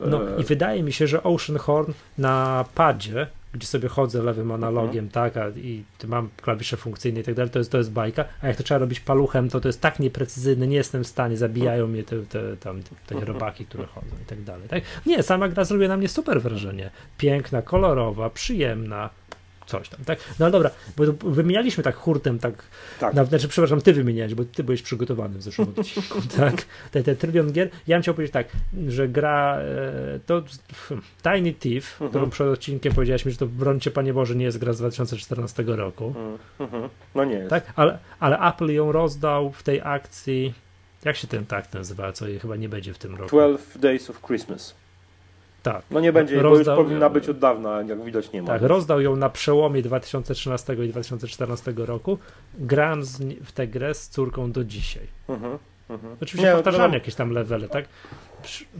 no i wydaje mi się, że Oceanhorn na padzie, gdzie sobie chodzę lewym analogiem, mhm. tak, a, i mam klawisze funkcyjne i tak dalej, to jest, to jest bajka, a jak to trzeba robić paluchem, to to jest tak nieprecyzyjny, nie jestem w stanie, zabijają mnie te, te, tam, te mhm. robaki, które chodzą i tak dalej. Tak? Nie, sama gra zrobiła na mnie super wrażenie. Piękna, kolorowa, przyjemna, coś tam, tak? No ale dobra, bo wymienialiśmy tak hurtem, tak, tak. Na, znaczy, przepraszam, ty wymieniałeś, bo ty byłeś przygotowany w zeszłym odcinku, tak? Te, te trylion gier. Ja bym chciał powiedzieć tak, że gra e, to Tiny Thief, mhm. którą przed odcinkiem powiedzieliśmy, że to brońcie Panie Boże nie jest gra z 2014 roku. Mhm. No nie jest. Tak, ale, ale Apple ją rozdał w tej akcji, jak się ten tak nazywa, co chyba nie będzie w tym roku? 12 Days of Christmas. Tak. No nie będzie, rozdał, bo już powinna być od dawna, jak widać nie ma. Tak, rozdał ją na przełomie 2013 i 2014 roku. Gram z, w tę grę z córką do dzisiaj. Mhm, mhm. Oczywiście nie, powtarzamy jakieś tam levely, tak?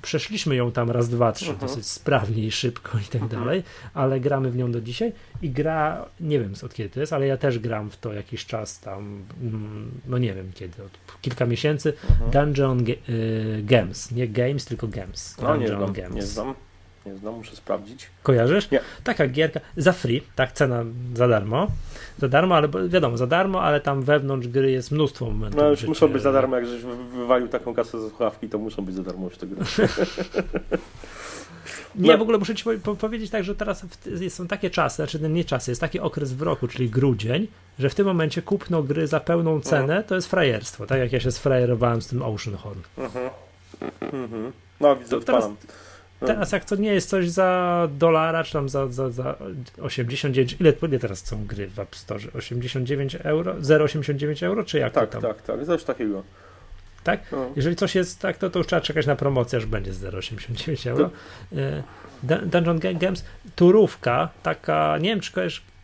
Przeszliśmy ją tam raz, dwa, trzy, mhm. dosyć sprawnie i szybko i tak mhm. dalej, ale gramy w nią do dzisiaj i gra, nie wiem od kiedy to jest, ale ja też gram w to jakiś czas tam, mm, no nie wiem kiedy, od kilka miesięcy, mhm. Dungeon y, Games, nie Games, tylko Games. No, Dungeon nie znam, Games. Nie znam. Nie znam, muszę sprawdzić. Kojarzysz? Nie. Taka gierka za free, tak, cena za darmo. Za darmo, ale wiadomo, za darmo, ale tam wewnątrz gry jest mnóstwo momentów. No już muszą być za darmo, jak żeś wywalił taką kasę ze słuchawki, to muszą być za darmo już te gry. Nie, no. w ogóle muszę ci powiedzieć tak, że teraz są takie czasy, znaczy nie czasy, jest taki okres w roku, czyli grudzień, że w tym momencie kupno gry za pełną cenę mhm. to jest frajerstwo, tak jak ja się sfrajerowałem z tym Oceanhorn. Mhm. Mhm. No widzę, to teraz. Teraz jak to nie jest coś za dolara, czy tam za, za, za 89, ile, ile teraz są gry w App Store? 89 euro? 0,89 euro, czy jak tak, to tam? Tak, tak, coś takiego. Tak? No. Jeżeli coś jest tak, to, to już trzeba czekać na promocję, aż będzie 0,89 euro. To... E, Dungeon Games, turówka, taka, nie wiem czy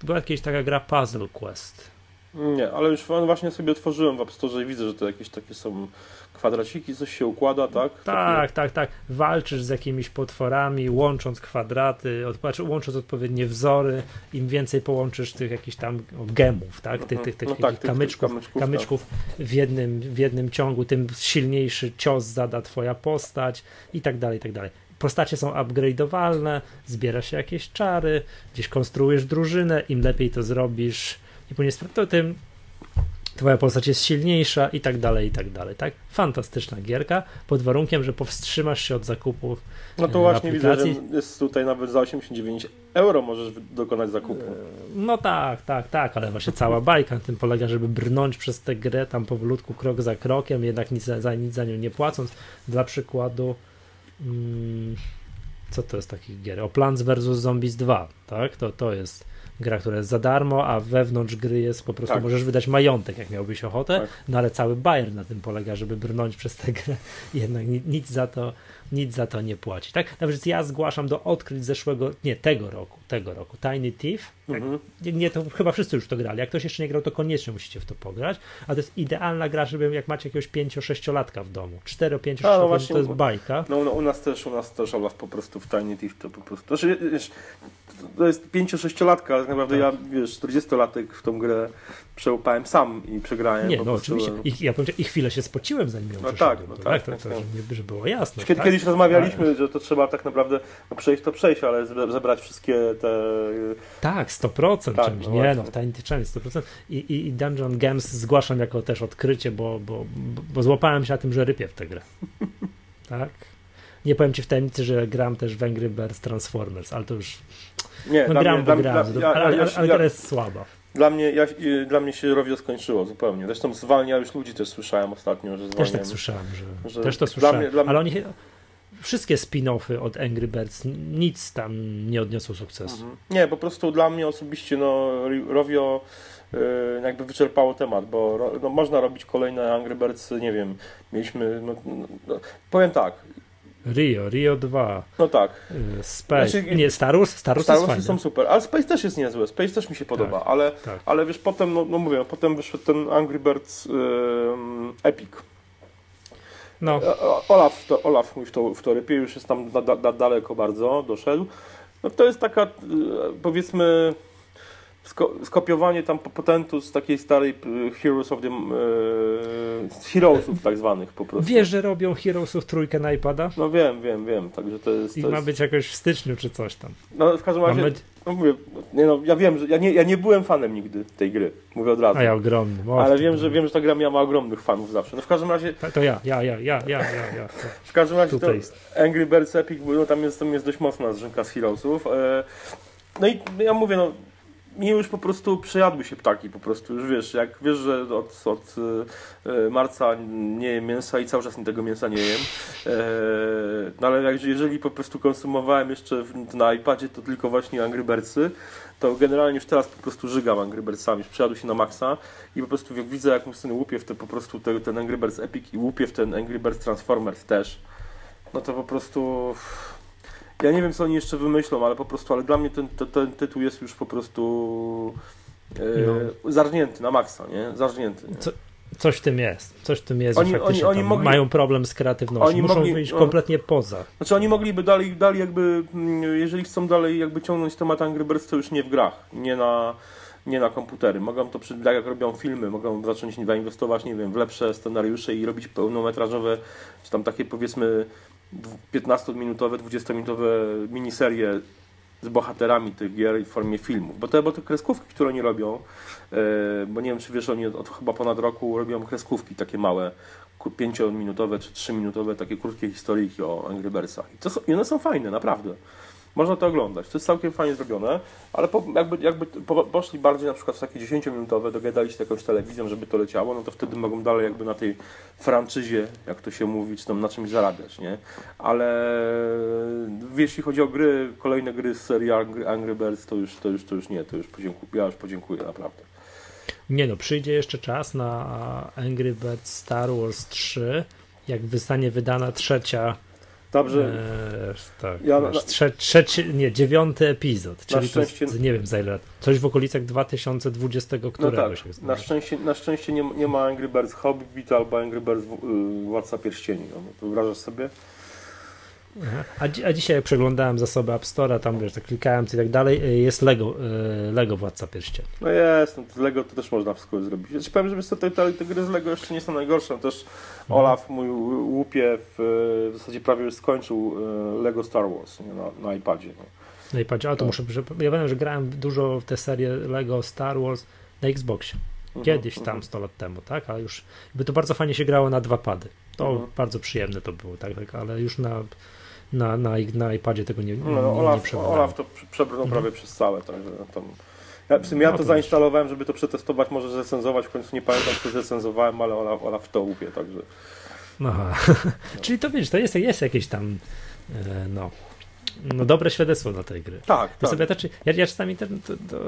była jakaś taka gra Puzzle Quest. Nie, ale już właśnie sobie otworzyłem w App Store i widzę, że to jakieś takie są kwadraciki, coś się układa, tak? Tak, tak, tak. Walczysz z jakimiś potworami, łącząc kwadraty, od, znaczy łącząc odpowiednie wzory. Im więcej połączysz tych jakichś tam gemów, tak? Tych, tych, tych, No tak, tych- kamyczków, kamyczków, kamyczków w, jednym, w jednym ciągu, tym silniejszy cios zada twoja postać i tak dalej, i tak dalej. Postacie są upgrade'owalne, zbiera się jakieś czary, gdzieś konstruujesz drużynę, im lepiej to zrobisz i później sp- to tym twoja postać jest silniejsza i tak dalej, i tak dalej, tak? Fantastyczna gierka, pod warunkiem, że powstrzymasz się od zakupów No to e, właśnie widzę, że aplikacji. jest tutaj nawet za 89 euro możesz dokonać zakupu. No tak, tak, tak, ale właśnie cała bajka na tym polega, żeby brnąć przez tę grę tam powolutku, krok za krokiem, jednak nic za, za nic za nią nie płacąc. Dla przykładu, mm, co to jest takich gier? O Plants vs. Zombies 2, tak? To, to jest gra, która jest za darmo, a wewnątrz gry jest po prostu, Tak. możesz wydać majątek, jak miałbyś ochotę, Tak. no ale cały bajer na tym polega, żeby brnąć przez tę grę, jednak ni- nic za to nic za to nie płaci, tak? Nawet ja zgłaszam do odkryć zeszłego, nie, tego roku, tego roku, Tiny Thief, jak Mhm. nie, nie, to chyba wszyscy już to grali. Jak ktoś jeszcze nie grał, to koniecznie musicie w to pograć. A to jest idealna gra, żeby jak macie jakiegoś 5-6-latka w domu. 4 5 A, no 6 właśnie, to jest bajka. No, no u nas też, u nas też Olaf po prostu w Tiny Thief to po prostu. Znaczy, wiesz, to jest 5-6-latka, tak naprawdę ja, wiesz, 40-latek w tą grę przełupałem sam i przegrałem. Nie, no oczywiście. I, ja powiem, I chwilę się spociłem, zanim ją No tak, no to, tak, to, tak, to, tak. żeby, żeby było jasne. Kiedy, tak? Kiedyś rozmawialiśmy, że to trzeba tak naprawdę no, przejść to przejść, ale zebra- zebrać wszystkie te. Tak, 100% Tak, czymś. no nie, właśnie. no w Tiny Thief 100%. I, i, Dungeon Games zgłaszam jako też odkrycie, bo, bo, bo złapałem się na tym, że rypię w tę grę. tak? Nie powiem ci w tajemnicy, że gram też w Angry Birds Transformers, ale to już Nie, no, gram, mnie, bo gram, dla, ja, ale, ale, ale ja, gra jest słaba. Dla, mnie, ja, dla mnie się Rovio skończyło zupełnie. Zresztą zwalnia już ludzi też słyszałem ostatnio, że Też zwalniają. tak słyszałem, że, że też to dla słyszałem, mnie- dla mnie- ale oni wszystkie spin-offy od Angry Birds nic tam nie odniosło sukcesu. Mhm. Nie, po prostu dla mnie osobiście no, Rovio y, jakby wyczerpało temat, bo no, można robić kolejne Angry Birds, nie wiem, mieliśmy, no, no, no, powiem tak, Rio, Rio 2, no tak, y, Space, Znaczy, nie, Star Wars, Star Wars Star jest Warsy fajny. są super, ale Space też jest niezłe, Space też mi się podoba, ale, tak. ale wiesz, potem, no, no mówię, potem wyszedł ten Angry Birds Epic. No, E, Olaf, to, Olaf mój w to, w to rypie, już jest tam da, da, daleko bardzo, doszedł. No to jest taka, y, powiedzmy, skopiowanie tam potentu z takiej starej Heroes of the... Z Heroesów tak zwanych po prostu. wiesz, że robią Heroesów trójkę na iPada? No wiem, wiem, wiem, także to jest... I To ma jest być jakoś w styczniu czy coś tam. no w każdym razie, no mówię, nie no, ja wiem, że ja nie, ja nie byłem fanem nigdy tej gry, mówię od razu. A ja ogromny. Ale to- wiem, że wiem, że ta gra miała ogromnych fanów zawsze. No w każdym razie, To, to ja, ja, ja, ja, ja, ja, ja. To w każdym razie to, Tutaj jest. Angry Birds Epic, no, tam, jest, tam jest dość mocna zrzynka z Heroesów. E, no i ja mówię, no mi już po prostu przejadły się ptaki, po prostu już wiesz, jak wiesz, że od, od e, marca nie jem mięsa i cały czas tego mięsa nie jem, e, no ale jak, jeżeli po prostu konsumowałem jeszcze na iPadzie to tylko właśnie Angry Birdsy, to generalnie już teraz po prostu żygam Angry Birdsami, już przejadły się na maksa i po prostu jak widzę jak mój syn łupie w te, po prostu te, ten Angry Birds Epic i łupie w ten Angry Birds Transformers też, no to po prostu... Ja nie wiem, co oni jeszcze wymyślą, ale po prostu, ale dla mnie ten, ten, ten tytuł jest już po prostu e, zarżnięty na maksa, nie? Zarżnięty. Nie? Co- Coś w tym jest. Coś w tym jest, Oni- oni- oni mogli- mają problem z kreatywnością. oni Muszą mogli- wyjść no. kompletnie poza. Znaczy oni mogliby dalej, dalej jakby, mm, jeżeli chcą dalej jakby ciągnąć temat Angry Birds, to już nie w grach, nie na, nie na komputery. Mogą to, tak jak robią filmy, mogą zacząć zainwestować, nie wiem, w lepsze scenariusze i robić pełnometrażowe, czy tam takie powiedzmy 15-minutowe, 20-minutowe miniserie z bohaterami tych gier w formie filmów. Bo te, bo te kreskówki, które oni robią, e, bo nie wiem, czy wiesz, oni od, chyba ponad roku robią kreskówki takie małe, ku- pięciominutowe czy trzyminutowe, takie krótkie historyjki o Angry Birdsach. I, są, I one są fajne, naprawdę. Można to oglądać. To jest całkiem fajnie zrobione, ale po, jakby, jakby po, poszli bardziej na przykład w takie 10-minutowe, dogadali się jakąś telewizją, żeby to leciało, no to wtedy mogą dalej jakby na tej franczyzie, jak to się mówi, czy tam na czymś zarabiać, nie? Ale jeśli chodzi o gry, kolejne gry z serii Angry, Angry Birds, to już, to, już, to już nie, to już podziękuję, ja już podziękuję, naprawdę. Nie no, przyjdzie jeszcze czas na Angry Birds Star Wars 3, jak zostanie wydana trzecia Dobrze. Eee, tak. Ja, trze, trzeci, nie, dziewiąty epizod, czyli szczęście, jest, nie wiem za ile. Coś w okolicach 2020 któregoś. No tak, na szczęście, na szczęście nie, nie ma Angry Birds Hobbit albo Angry Birds yy, Władca Pierścieni. No, to wyobrażasz sobie? A, a dzisiaj jak przeglądałem zasoby App Store'a, tam wiesz, tak klikałem i tak dalej, y, jest Lego, y, Lego Władca Pierścieni. No jest, no, z Lego to też można wszystko zrobić. Ja ci powiem, że te, te, te gry z Lego jeszcze nie są najgorsze. Też mhm. Olaf mój łupie w, w zasadzie prawie już skończył y, Lego Star Wars nie, na, na iPadzie. No. Na iPadzie, ale to no. muszę, że, ja wiem, że grałem dużo w tę serię Lego Star Wars na Xboxie. Mhm, Kiedyś tam, mhm. 100 lat temu, tak? Ale już by to bardzo fajnie się grało na dwa pady. To mhm. bardzo przyjemne to było, tak, tak ale już na na, na, na iPadzie tego nie, nie, no, Olaf, nie Olaf to przebrnął mhm. prawie przez całe, także tam... Ja, w sumie ja no, to zainstalowałem, żeby to przetestować, może zrecenzować, w końcu nie pamiętam, co zrecenzowałem, ale Olaf, Olaf to łupie, także... Aha. No. Czyli to wiesz, to jest, jest jakieś tam e, no, no dobre świadectwo dla tej gry. Tak, tak. Sobie też, ja, ja czasami to, to, to,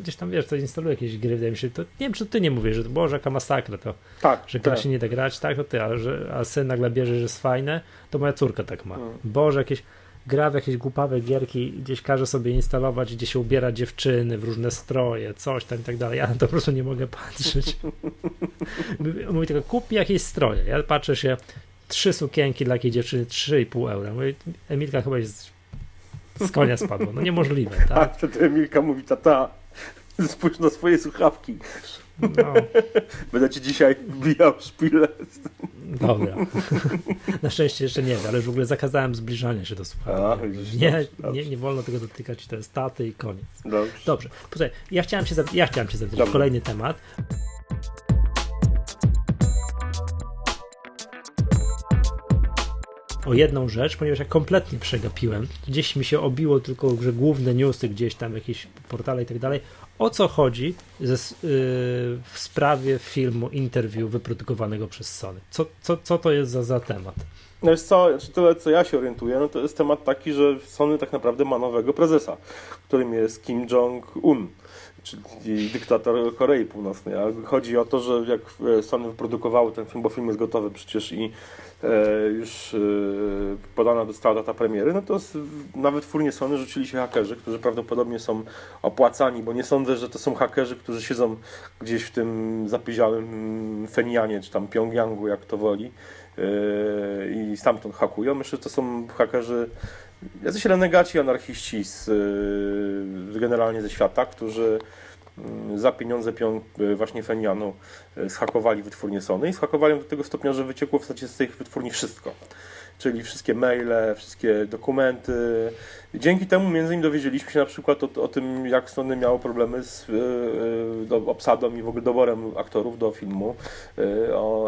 gdzieś tam, wiesz, to instaluję jakieś gry, wydaje mi się, to nie wiem, czy ty nie mówisz, że to boże, jaka masakra to, tak, że gra tak. się nie da grać, tak, to ty, a, że, a syn nagle bierze, że jest fajne, to moja córka tak ma. Hmm. Boże, jakieś gra w jakieś głupawe gierki, gdzieś każe sobie instalować, gdzie się ubiera dziewczyny w różne stroje, coś tam i tak dalej. Ja na to po prostu nie mogę patrzeć. Mówi tylko, kup jakieś stroje. Ja patrzę się, trzy sukienki dla jakiej dziewczyny 3,5 eura. Mówię, Emilka chyba jest z konia spadło. No niemożliwe, tak? A wtedy Emilka mówi, tata, spójrz na swoje słuchawki. No. Będę ci dzisiaj wbijał szpilę. Dobra. Na szczęście jeszcze nie, ale już w ogóle zakazałem zbliżania się do słuchawki. Nie, nie, nie wolno tego dotykać, to jest taty i koniec. Dobrze. Dobrze. Posłuchaj, ja chciałem się, ja chciałem się zapytać kolejny temat. O jedną rzecz, ponieważ ja kompletnie przegapiłem. Gdzieś mi się obiło tylko, że główne newsy, gdzieś tam jakieś portale i tak dalej. O co chodzi ze, yy, w sprawie filmu, interview wyprodukowanego przez Sony? Co, co, co to jest za, za temat? No jest co, znaczy tyle co ja się orientuję, no to jest temat taki, że Sony tak naprawdę ma nowego prezesa, którym jest Kim Jong-un czyli dyktator Korei Północnej. A chodzi o to, że jak Sony wyprodukowały ten film, bo film jest gotowy przecież i E, już e, podana została data premiery, no to na wytwórnie Sony rzucili się hakerzy, którzy prawdopodobnie są opłacani, bo nie sądzę, że to są hakerzy, którzy siedzą gdzieś w tym zapyziałym Fenianie, czy tam Pjongjangu, jak to woli e, i stamtąd hakują. Myślę, że to są hakerzy jacyś renegaci, anarchiści z, generalnie ze świata, którzy za pieniądze pion, e, właśnie Fenianu e, schakowali wytwórnię Sony i schakowali do tego stopnia, że wyciekło w zasadzie z tych wytwórni wszystko. Czyli wszystkie maile, wszystkie dokumenty. Dzięki temu między innymi dowiedzieliśmy się na przykład o, o tym, jak Sony miało problemy z do, obsadą i w ogóle doborem aktorów do filmu,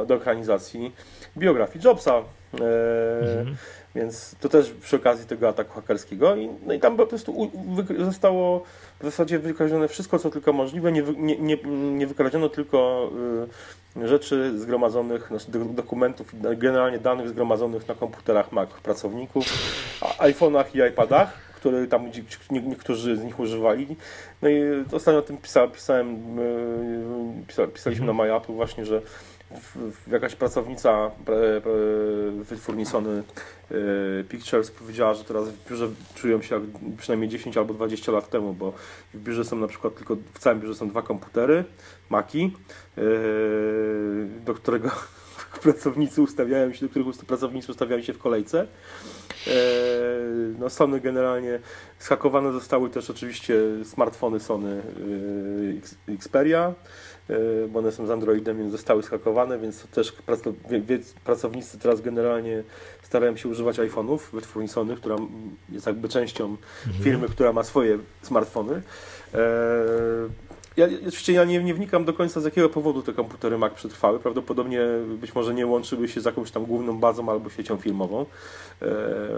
do ekranizacji biografii Jobsa. Mhm. Więc to też przy okazji tego ataku hakerskiego. I, no i tam po prostu zostało w zasadzie wykradzione wszystko, co tylko możliwe. Nie, nie, nie, nie wykradziono tylko y, rzeczy zgromadzonych, znaczy dokumentów, generalnie danych zgromadzonych na komputerach Mac pracowników, iPhone'ach i iPadach, które tam niektórzy z nich używali. No i ostatnio o tym pisałem, pisałem y, pisaliśmy na mhm. MyApple właśnie, że jakaś pracownica wytwórni Sony e, Pictures powiedziała, że teraz w biurze czują się jak przynajmniej 10 albo 20 lat temu, bo w biurze są na przykład tylko, w całym biurze są dwa komputery, Maki, e, do którego pracownicy ustawiają się, do których pracownicy ustawiają się w kolejce. E, no Sony generalnie schakowane zostały też oczywiście smartfony Sony Xperia, bo one są z Androidem, więc zostały schakowane, więc też pracownicy teraz generalnie starają się używać iPhone'ów wytwórni Sony, która jest jakby częścią mhm. firmy, która ma swoje smartfony. E, ja, oczywiście ja nie, nie wnikam do końca z jakiego powodu te komputery Mac przetrwały. Prawdopodobnie być może nie łączyły się z jakąś tam główną bazą albo siecią filmową. E,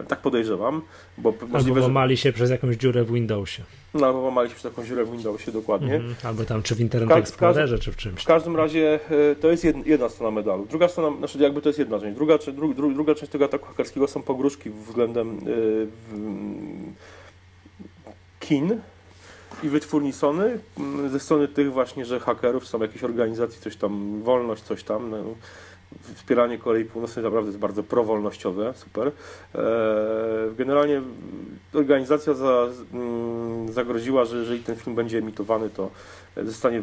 tak podejrzewam. Bo albo łamali się przez jakąś dziurę w Windowsie. No albo łamali się przez jakąś dziurę w Windowsie, dokładnie. Mm, albo tam czy w Internet Explorerze, czy w czymś. W każdym razie e, to jest jedna, strona medalu. Druga strona, znaczy jakby to jest jedna część. Druga, dru, dru, druga część tego ataku hakerskiego są pogróżki względem yy, kin, i wytwórni Sony, mm, ze strony tych właśnie, że hakerów są jakieś organizacje, coś tam, wolność, coś tam. No, wspieranie Korei Północnej naprawdę jest bardzo prowolnościowe, super. E, generalnie organizacja za, mm, zagroziła, że jeżeli ten film będzie emitowany, to zostanie,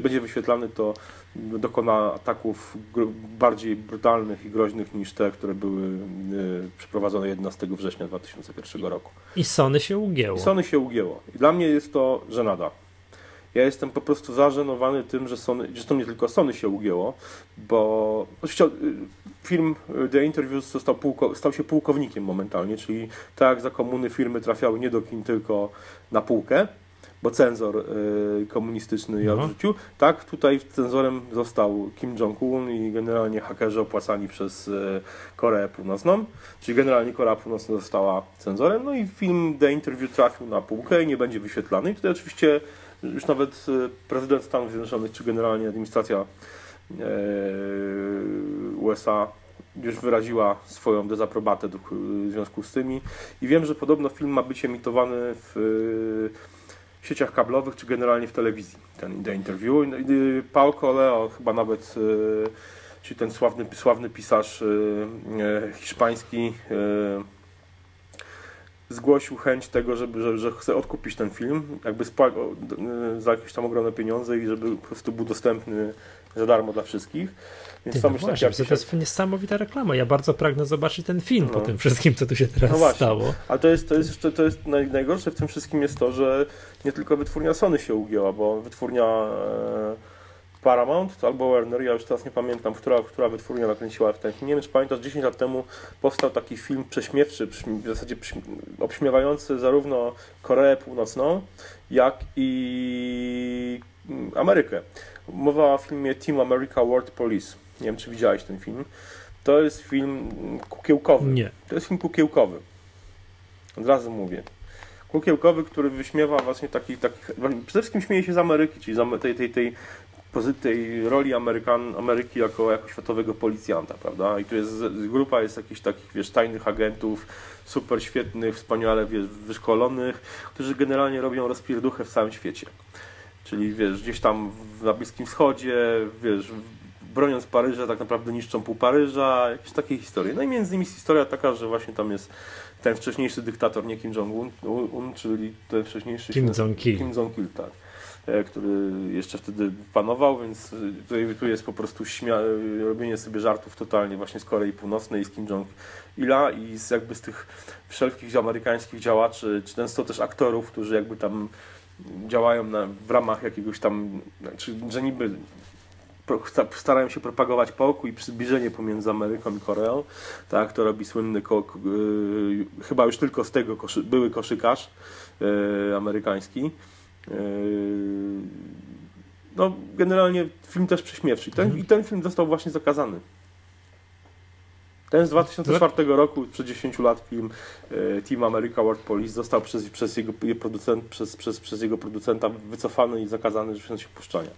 będzie wyświetlany, to dokona ataków bardziej brutalnych i groźnych niż te, które były przeprowadzone 11 września 2001 roku. I Sony się ugięło. I Sony się ugięło. I dla mnie jest to żenada. Ja jestem po prostu zażenowany tym, że Sony, to nie tylko Sony się ugięło, bo oczywiście film y, The Interviews został pułko, stał się pułkownikiem momentalnie, czyli tak jak za komuny firmy trafiały nie do kin, tylko na półkę, bo cenzor y, komunistyczny je no. odrzucił. Tak, tutaj cenzorem został Kim Jong-un i generalnie hakerzy opłacani przez y, Koreę Północną, czyli generalnie Korea Północna została cenzorem, no i film The Interview trafił na półkę i nie będzie wyświetlany. I tutaj oczywiście już nawet e, prezydent Stanów Zjednoczonych, czy generalnie administracja e, USA już wyraziła swoją dezaprobatę w związku z tymi. I wiem, że podobno film ma być emitowany w e, sieciach kablowych, czy generalnie w telewizji, ten The Interview. Paul Coleo chyba nawet, czyli ten sławny, sławny pisarz hiszpański, zgłosił chęć tego, żeby, że, że chce odkupić ten film, jakby za jakieś tam ogromne pieniądze i żeby po prostu był dostępny za darmo dla wszystkich. Więc Ty, no właśnie, to jest niesamowita reklama. Ja bardzo pragnę zobaczyć ten film no. po tym wszystkim, co tu się teraz no stało. Ale to jest, to jest jeszcze to jest najgorsze w tym wszystkim jest to, że nie tylko wytwórnia Sony się ugięła, bo wytwórnia e, Paramount albo Warner, ja już teraz nie pamiętam, która, która wytwórnia nakręciła w ten film. Nie wiem, czy pamiętasz, 10 lat temu powstał taki film prześmiewczy, w zasadzie obśmiewający zarówno Koreę Północną, jak i mm, Amerykę. Mowa o filmie Team America World Police. Nie wiem, czy widziałeś ten film. To jest film kukiełkowy. Nie. To jest film kukiełkowy. Od razu mówię. Kukiełkowy, który wyśmiewa właśnie taki, taki przede wszystkim śmieje się z Ameryki, czyli z tej, tej, tej tej roli Amerykan, Ameryki jako, jako światowego policjanta, prawda? I tu jest grupa jest jakichś takich, wiesz, tajnych agentów, super świetnych, wspaniale wiesz, wyszkolonych, którzy generalnie robią rozpierduchę w całym świecie. Czyli wiesz, gdzieś tam na Bliskim Wschodzie, wiesz, broniąc Paryża, tak naprawdę niszczą pół Paryża, jakieś takie historie. No i między innymi jest historia taka, że właśnie tam jest ten wcześniejszy dyktator, nie Kim Jong-un, czyli ten wcześniejszy... Kim Jong-il. Kim Jong-il, tak który jeszcze wtedy panował, więc tutaj, tu jest po prostu robienie sobie żartów totalnie właśnie z Korei Północnej, z Kim Jong-ila i z jakby z tych wszelkich amerykańskich działaczy, czy często też aktorów, którzy jakby tam działają na, w ramach jakiegoś tam, czy, że niby starają się propagować pokój i przybliżenie pomiędzy Ameryką i Koreą. Tak, to robi słynny, yy, chyba już tylko z tego koszy, były koszykarz yy, amerykański. Yy, no, generalnie film też prześmiewczy. Ten, mhm. I ten film został właśnie zakazany. Ten z 2004 roku, przed 10 lat film yy, Team America World Police został przez, przez, jego, producent, przez, przez, przez jego producenta wycofany i zakazany w sensie puszczania.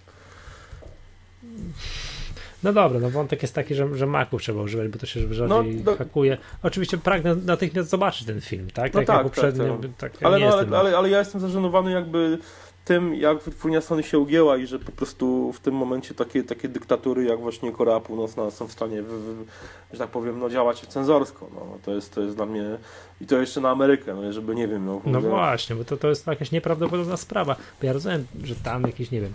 No dobra, no wątek jest taki, że, że maków trzeba używać, bo to się rzadziej no, hakuje. Oczywiście pragnę natychmiast zobaczyć ten film, tak? No tak, tak, poprzednio. Tak, tak. ale, no, ale, ale, ale ja jestem zażenowany jakby tym, jak wytwórnia Sony się ugięła i że po prostu w tym momencie takie, takie dyktatury jak właśnie Korea Północna są w stanie, w, w, że tak powiem, no, działać cenzorsko. No. To, jest, to jest dla mnie i to jeszcze na Amerykę, no, żeby nie wiem. No, no właśnie, bo to, to jest jakaś nieprawdopodobna sprawa. Bo ja rozumiem, że tam jakieś, nie wiem,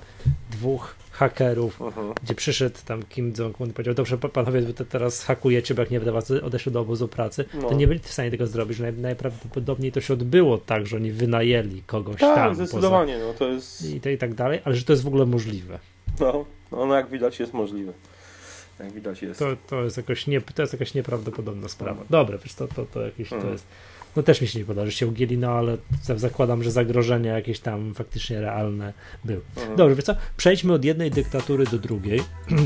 dwóch hakerów, uh-huh. gdzie przyszedł tam Kim Jong-un i powiedział, dobrze panowie, wy teraz hakujecie, bo jak nie was odeszli do obozu pracy, no. to nie byli w stanie tego zrobić. Naj, najprawdopodobniej to się odbyło tak, że oni wynajęli kogoś tak, tam. zdecydowanie, poza... no to jest... I, to, I tak dalej, ale że to jest w ogóle możliwe. No, no, no jak widać jest możliwe. Jak widać jest. To, to, jest, jakoś nie, to jest jakaś nieprawdopodobna sprawa. Dobra, wiesz, to, to, to jakieś hmm. to jest no też mi się nie podoba, że się ugięli, no ale zakładam, że zagrożenia jakieś tam faktycznie realne były. Mhm. Dobrze, więc co? Przejdźmy od jednej dyktatury do drugiej.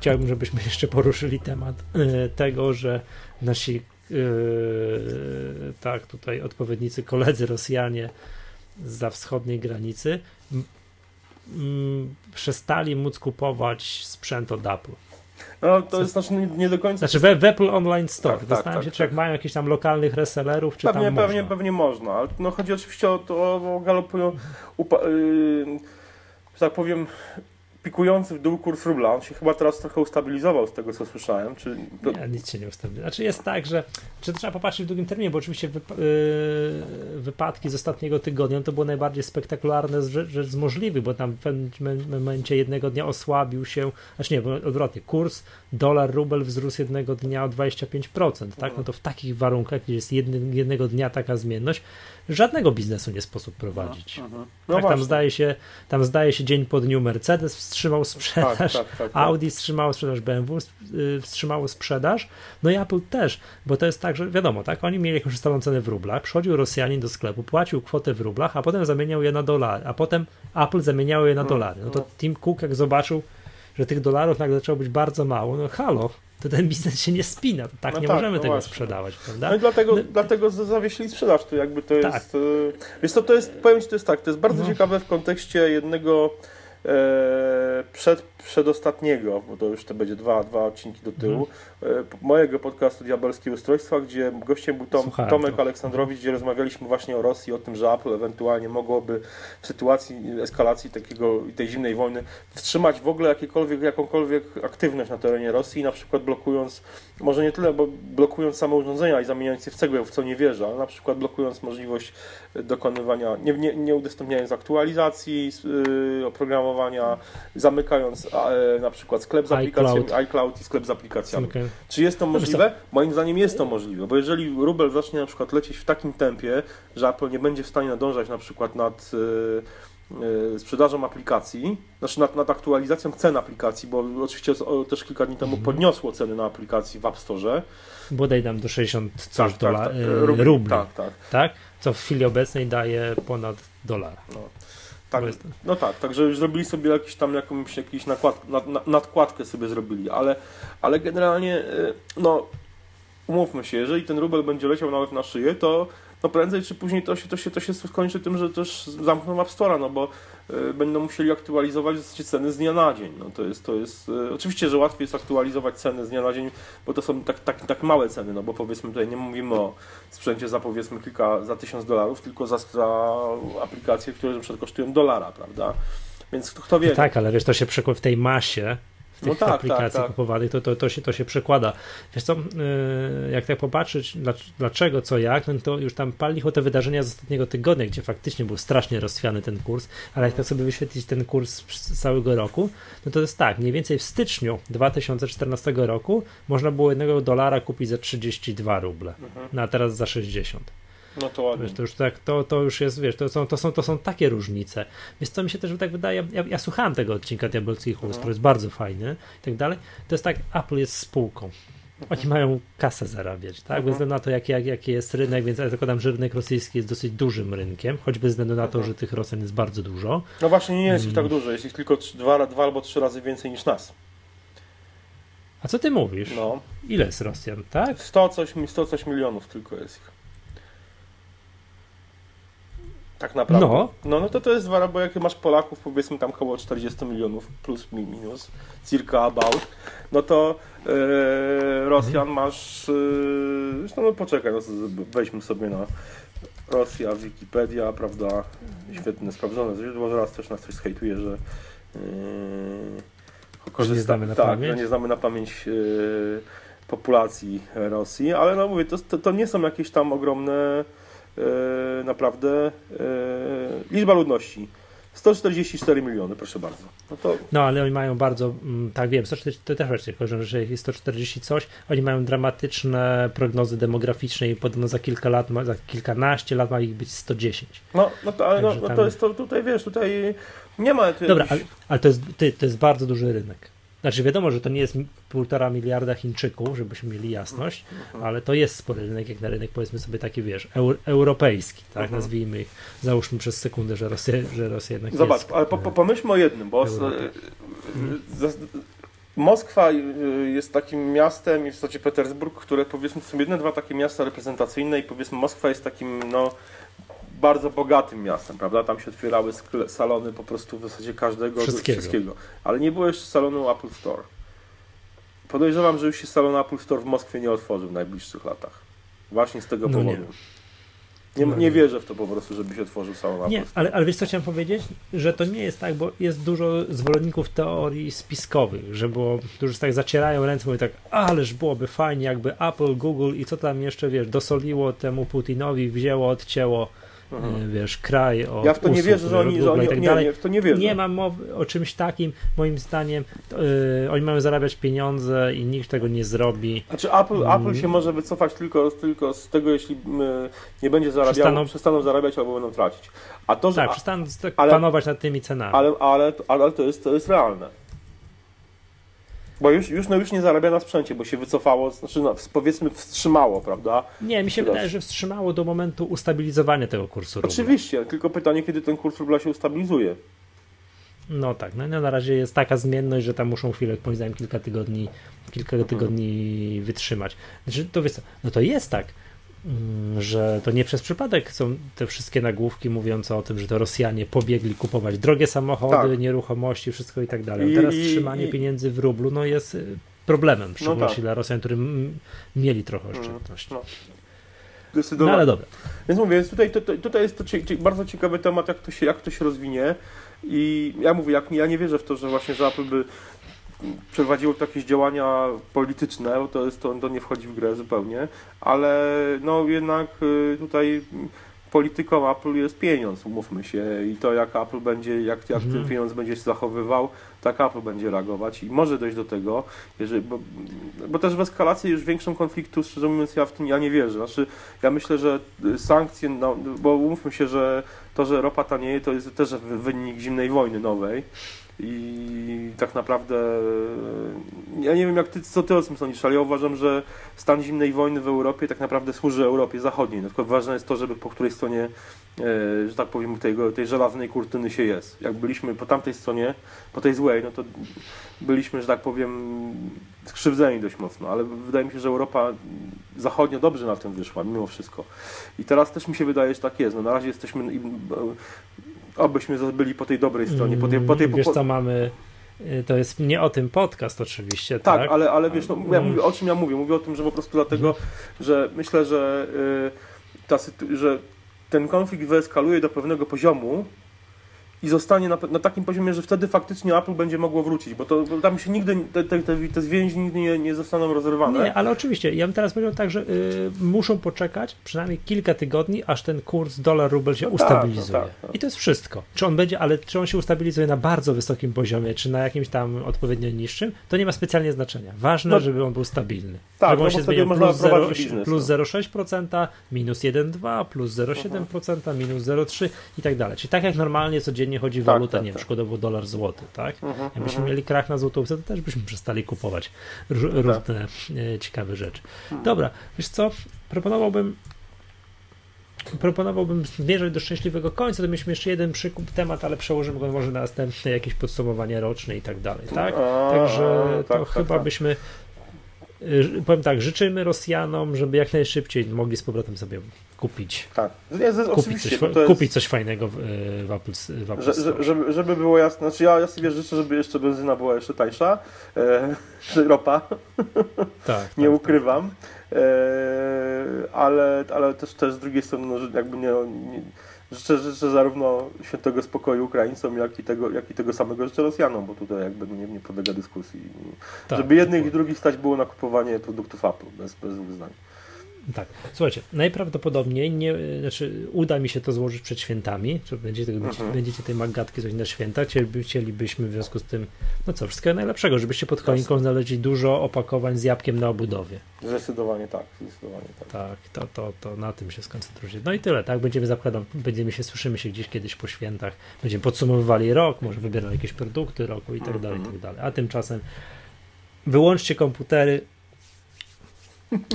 Chciałbym, żebyśmy jeszcze poruszyli temat e, tego, że nasi Yy, tak, tutaj odpowiednicy, koledzy Rosjanie za wschodniej granicy przestali móc kupować sprzęt od Apple. No to jest znaczy nie do końca. Znaczy w, w Apple Online Store. Tak, Zastanawiam tak, się, tak, czy jak tak. mają jakichś tam lokalnych resellerów, czy pewnie, tam pewnie, można. pewnie można. Ale no, chodzi oczywiście o to, o galopują, upa- yy, tak powiem, pikujący w dół kurs rubla. On się chyba teraz trochę ustabilizował z tego, co słyszałem. Czy to... Nie, nic się nie ustabilizował. Znaczy jest tak, że czy trzeba popatrzeć w długim terminie, bo oczywiście wyp yy, wypadki z ostatniego tygodnia to było najbardziej spektakularne rzecz, rzecz z możliwych, bo tam w pewnym momencie jednego dnia osłabił się, znaczy nie, bo odwrotnie, kurs dolar, rubel wzrósł jednego dnia o 25%, tak? No to w takich warunkach, gdzie jest jedny, jednego dnia taka zmienność, żadnego biznesu nie sposób prowadzić. No, no. No tak, tam, zdaje się, tam zdaje się dzień po dniu Mercedes wstrzymał sprzedaż, tak, tak, tak, tak. Audi wstrzymało sprzedaż, BMW y, wstrzymało sprzedaż, no i Apple też, bo to jest tak, że wiadomo, tak, oni mieli jakąś ustalą cenę w rublach, przychodził Rosjanin do sklepu, płacił kwotę w rublach, a potem zamieniał je na dolary, a potem Apple zamieniało je na dolary. No to Tim Cook jak zobaczył, że tych dolarów nagle zaczęło być bardzo mało, no halo, to ten biznes się nie spina. Tak no nie tak, możemy no tego właśnie. sprzedawać, prawda? No i dlatego, no, dlatego zawiesili sprzedaż. To jakby to tak. jest. Wiesz to, to jest, powiem Ci, to jest tak, to jest bardzo no. ciekawe w kontekście jednego przed przedostatniego, bo to już to będzie dwa, dwa odcinki do tyłu, mhm. mojego podcastu Diabelskie Ustrojstwa, gdzie gościem był Tom, Tomek to. Aleksandrowicz, gdzie rozmawialiśmy właśnie o Rosji, o tym, że Apple ewentualnie mogłoby w sytuacji eskalacji takiego tej zimnej wojny wstrzymać w ogóle jakiekolwiek, jakąkolwiek aktywność na terenie Rosji, na przykład blokując, może nie tyle, bo blokując same urządzenia i zamieniając je w cegłę, w co nie wierzę, ale na przykład blokując możliwość dokonywania, nie, nie, nie udostępniając aktualizacji yy, oprogramowania, zamykając E, na przykład sklep z aplikacjami, iCloud, iCloud i sklep z aplikacjami. Okay. Czy jest to możliwe? Moim zdaniem jest to możliwe, bo jeżeli rubel zacznie na przykład lecieć w takim tempie, że Apple nie będzie w stanie nadążać na przykład nad e, e, sprzedażą aplikacji, znaczy nad, nad, aktualizacją cen aplikacji, bo oczywiście też kilka dni temu mhm. podniosło ceny na aplikacji w App Store. Bodaj nam do 60 coś tak, dola, tak, tak, rubli, rubli, tak, tak. tak? Co w chwili obecnej daje ponad dolar. No. Tak, no tak, także już zrobili sobie jakiś tam jakąś, jakiś nakład, nad, nadkładkę sobie zrobili, ale, ale generalnie y, no umówmy się, jeżeli ten rubel będzie leciał nawet na szyję, to no prędzej czy później to się, to się, to się skończy tym, że też zamkną App Store'a, no bo będą musieli aktualizować ceny z dnia na dzień. No to jest, to jest y, oczywiście, że łatwiej jest aktualizować ceny z dnia na dzień, bo to są tak, tak, tak małe ceny, no bo powiedzmy tutaj nie mówimy o sprzęcie za powiedzmy kilka, za tysiąc dolarów, tylko za, za aplikacje, które na przykład kosztują dolara, prawda? Więc kto wie. No tak, ale wiesz, to się przekłada w tej masie tych no tak, aplikacji tak, tak. kupowanych, to, to, to, się, to się przekłada. Wiesz co, yy, jak tak popatrzeć, dlaczego, co, jak, no to już tam pali o te wydarzenia z ostatniego tygodnia, gdzie faktycznie był strasznie rozchwiany ten kurs, ale jak tak sobie wyświetlić ten kurs z całego roku, no to jest tak, mniej więcej w styczniu 2014 roku można było jednego dolara kupić za 32 ruble, mhm. no a teraz za 60. No to ładnie. Wiesz, to już tak, to, to już jest, wiesz, to są, to, są, to są takie różnice. Więc co mi się też tak wydaje, ja, ja słuchałem tego odcinka Diabelskich Ust, mhm. który jest bardzo fajny i tak dalej. To jest tak, Apple jest spółką. Oni mają kasę zarabiać, tak? Bez mhm. względu na to, jaki, jak, jaki jest rynek, więc ja zakładam, że rynek rosyjski jest dosyć dużym rynkiem, choćby bez względu na to, mhm. że tych Rosjan jest bardzo dużo. No właśnie nie jest ich tak mm. dużo, jest ich tylko dwa, dwa albo trzy razy więcej niż nas. A co ty mówisz? No. Ile jest Rosjan, tak? 100 coś, 100 coś milionów tylko jest ich. Tak naprawdę. No. no, no to to jest wara, bo jak masz Polaków, powiedzmy tam około 40 milionów plus minus, circa about, no to e, Rosjan mhm. masz, e, zresztą no poczekaj, no, weźmy sobie na Rosja, Wikipedia, prawda, świetne, sprawdzone źródło, zaraz też nas coś skejtuje, że korzysta, nie znamy na tak, pamięć. że nie znamy na pamięć populacji Rosji, ale no mówię, to, to, to nie są jakieś tam ogromne naprawdę e, liczba ludności. 144 miliony, proszę bardzo. No, to... no ale oni mają bardzo, mm, tak wiem, 140, to też właśnie kojarzę, że jest 140 coś, oni mają dramatyczne prognozy demograficzne i podobno za kilka lat, za kilkanaście lat ma ich być 110. No, no to, ale no, no, to jest to tutaj, wiesz, tutaj nie ma... Dobra, ale, ale to, jest, to jest bardzo duży rynek. Znaczy wiadomo, że to nie jest półtora miliarda Chińczyków, żebyśmy mieli jasność, uh-huh. ale to jest spory rynek, jak na rynek powiedzmy sobie taki, wiesz, eur, europejski, tak, uh-huh. nazwijmy ich, załóżmy przez sekundę, że Rosja, że Rosja jednak Zobacz, jest, ale po, po, pomyślmy o jednym, bo Moskwa jest takim miastem i w zasadzie Petersburg, które powiedzmy są jedne, dwa takie miasta reprezentacyjne i powiedzmy Moskwa jest takim, no bardzo bogatym miastem, prawda? Tam się otwierały salony po prostu w zasadzie każdego wszystkiego. wszystkiego. Ale nie było jeszcze salonu Apple Store. Podejrzewam, że już się salon Apple Store w Moskwie nie otworzy w najbliższych latach. Właśnie z tego No powodu. Nie, No nie nie. wierzę w to po prostu, żeby się otworzył salon Apple Nie, Store. ale, ale wiesz co chciałem powiedzieć? Że to nie jest tak, bo jest dużo zwolenników teorii spiskowych, że było, którzy tak zacierają ręce, mówią tak, ależ byłoby fajnie, jakby Apple, Google i co tam jeszcze, wiesz, dosoliło temu Putinowi, wzięło, odcięło, Mhm. e, wiesz, kraj od Ja w to nie wierzę, że oni, że oni tak nie, dalej. nie, w to nie wierzę. Nie ma mowy o czymś takim, moim zdaniem, e, oni mają zarabiać pieniądze i nikt tego nie zrobi. Znaczy Apple, Mm. Apple się może wycofać tylko, tylko z tego, jeśli nie będzie zarabiało, Przestaną- przestaną, zarabiać albo będą tracić. A to, że, Tak, przestaną tak ale- panować nad tymi cenami. ale, ale, ale to, jest, to jest realne. Bo już, już, no już nie zarabia na sprzęcie, bo się wycofało, znaczy no, powiedzmy wstrzymało, prawda? Nie, mi się wydaje, że wstrzymało do momentu ustabilizowania tego kursu rubla. Oczywiście, tylko pytanie, kiedy ten kurs rubla się ustabilizuje. No tak, no, no na razie jest taka zmienność, że tam muszą chwilę, moim zdaniem, kilka tygodni, kilka tygodni wytrzymać. Znaczy, to wiesz co, no to jest tak, że to nie przez przypadek są te wszystkie nagłówki mówiące o tym, że to Rosjanie pobiegli kupować drogie samochody, Tak. nieruchomości, wszystko i tak dalej. I- Teraz i- trzymanie i- pieniędzy w rublu no jest y, problemem, w szczególności tak. dla Rosjan, którzy mm, mieli trochę oszczędności. No. No ale dobra. Więc mówię, więc tutaj, to, to, tutaj jest to bardzo ciekawy temat, jak to, się, jak to się rozwinie. I ja mówię, jak, ja nie wierzę w to, że właśnie że Apple by przeprowadziło tu jakieś działania polityczne, bo to, jest, to, to nie wchodzi w grę zupełnie, ale no jednak y, tutaj polityką Apple jest pieniądz, umówmy się, i to jak Apple będzie, jak, jak Mhm. ten pieniądz będzie się zachowywał, tak Apple będzie reagować i może dojść do tego, jeżeli, bo, bo też w eskalację już większą konfliktu, szczerze mówiąc, ja w tym ja nie wierzę. Znaczy, ja myślę, że y, sankcje, no, bo umówmy się, że to, że ropa tanieje, to jest też wy- wynik zimnej wojny nowej. I tak naprawdę e, ja nie wiem jak ty, co ty o tym sądzisz, ale ja uważam, że stan zimnej wojny w Europie tak naprawdę służy Europie Zachodniej. No, tylko ważne jest to, żeby po której stronie, e, że tak powiem, tego, tej żelaznej kurtyny się jest. Jak byliśmy po tamtej stronie, po tej złej, no to byliśmy, że tak powiem, skrzywdzeni dość mocno, ale wydaje mi się, że Europa Zachodnia dobrze na tym wyszła, mimo wszystko. I teraz też mi się wydaje, że tak jest. No, na razie jesteśmy, im- obyśmy byli po tej dobrej stronie, po tej, po tej, Mm, Wiesz po, co, mamy, y, to jest nie o tym podcast oczywiście, Tak, tak? ale, ale wiesz, no, ja Mm. mówię, o czym ja mówię? Mówię o tym, że po prostu dlatego, że myślę, że, y, ta, że ten konflikt wyeskaluje do pewnego poziomu i zostanie na, na takim poziomie, że wtedy faktycznie Apple będzie mogło wrócić, bo, to, bo tam się nigdy, te, te, te, zwięzi nigdy nie, nie zostaną rozerwane. Nie, ale oczywiście, ja bym teraz powiedział tak, że y, muszą poczekać przynajmniej kilka tygodni, aż ten kurs dolar-rubel się No tak, ustabilizuje. no tak, tak. I to jest wszystko. Czy on będzie, ale czy on się ustabilizuje na bardzo wysokim poziomie, czy na jakimś tam odpowiednio niższym, to nie ma specjalnie znaczenia. Ważne, No, żeby on był stabilny. tak, żeby no on się można plus, prowadzić 0, biznes, plus no. 0,6%, minus 1,2%, plus 0,7%, minus 0,3% i tak dalej. Czyli tak jak normalnie codziennie chodzi Tak, waluta, tak, nie tak. dolar złoty, tak? Mhm, Jakbyśmy mhm. mieli krach na złotówce, to też byśmy przestali kupować ró- różne e, ciekawe rzeczy. Dobra, wiesz co, proponowałbym proponowałbym zmierzać do szczęśliwego końca, to mieliśmy jeszcze jeden przykup temat, ale przełożymy go może na następne jakieś podsumowanie roczne i tak dalej, tak? Także a, to tak, tak, chyba tak. byśmy powiem tak, życzymy Rosjanom, żeby jak najszybciej mogli z powrotem sobie kupić. Tak, z- kupić coś, jest, kupić coś fajnego w, y, w Apple, w Apple Że, żeby, żeby było jasne, znaczy ja, ja sobie życzę, żeby jeszcze benzyna była jeszcze tańsza, e, czy ropa, tak, nie tak, ukrywam, e, ale, ale też, też z drugiej strony no, jakby nie, nie życzę, życzę zarówno świętego spokoju Ukraińcom, jak i tego, jak i tego samego życzę Rosjanom, bo tutaj jakby nie, nie podlega dyskusji. tak, żeby jednych i drugich stać było na kupowanie produktów Apple, bez, bez dwóch. Tak. Słuchajcie, najprawdopodobniej nie, znaczy uda mi się to złożyć przed świętami, czy będziecie, Mhm. będziecie tej magatki coś na święta, chcieliby, chcielibyśmy w związku z tym, no co, wszystkiego najlepszego, żebyście pod choinką znaleźli dużo opakowań z jabłkiem na obudowie. Zdecydowanie tak, zdecydowanie tak. Tak, to, to, to na tym się skoncentrujcie. No i tyle, tak, będziemy zakładam, będziemy się, słyszymy się gdzieś kiedyś po świętach, będziemy podsumowywali rok, może wybierali jakieś produkty roku i tak dalej, i tak dalej. A tymczasem wyłączcie komputery,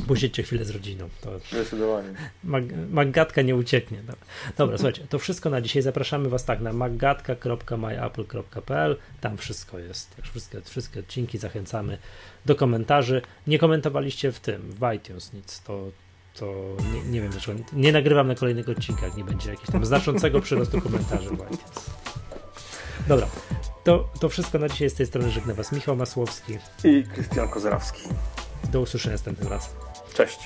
posiedźcie chwilę z rodziną. To Zdecydowanie. Mag- Maggatka nie ucieknie. Dobra. Dobra, słuchajcie, to wszystko na dzisiaj. Zapraszamy Was tak na maggatka.myapple.pl. Tam wszystko jest. Wszystkie, wszystkie odcinki zachęcamy do komentarzy. Nie komentowaliście w tym, w iTunes nic. To, to nie, nie wiem dlaczego. Nie nagrywam na kolejnych odcinkach. Nie będzie jakiegoś tam znaczącego przyrostu komentarzy w iTunes. Dobra. To, to wszystko na dzisiaj z tej strony żegna Was Michał Masłowski i Krystian Kozerawski. Do usłyszenia następnym razem. Cześć.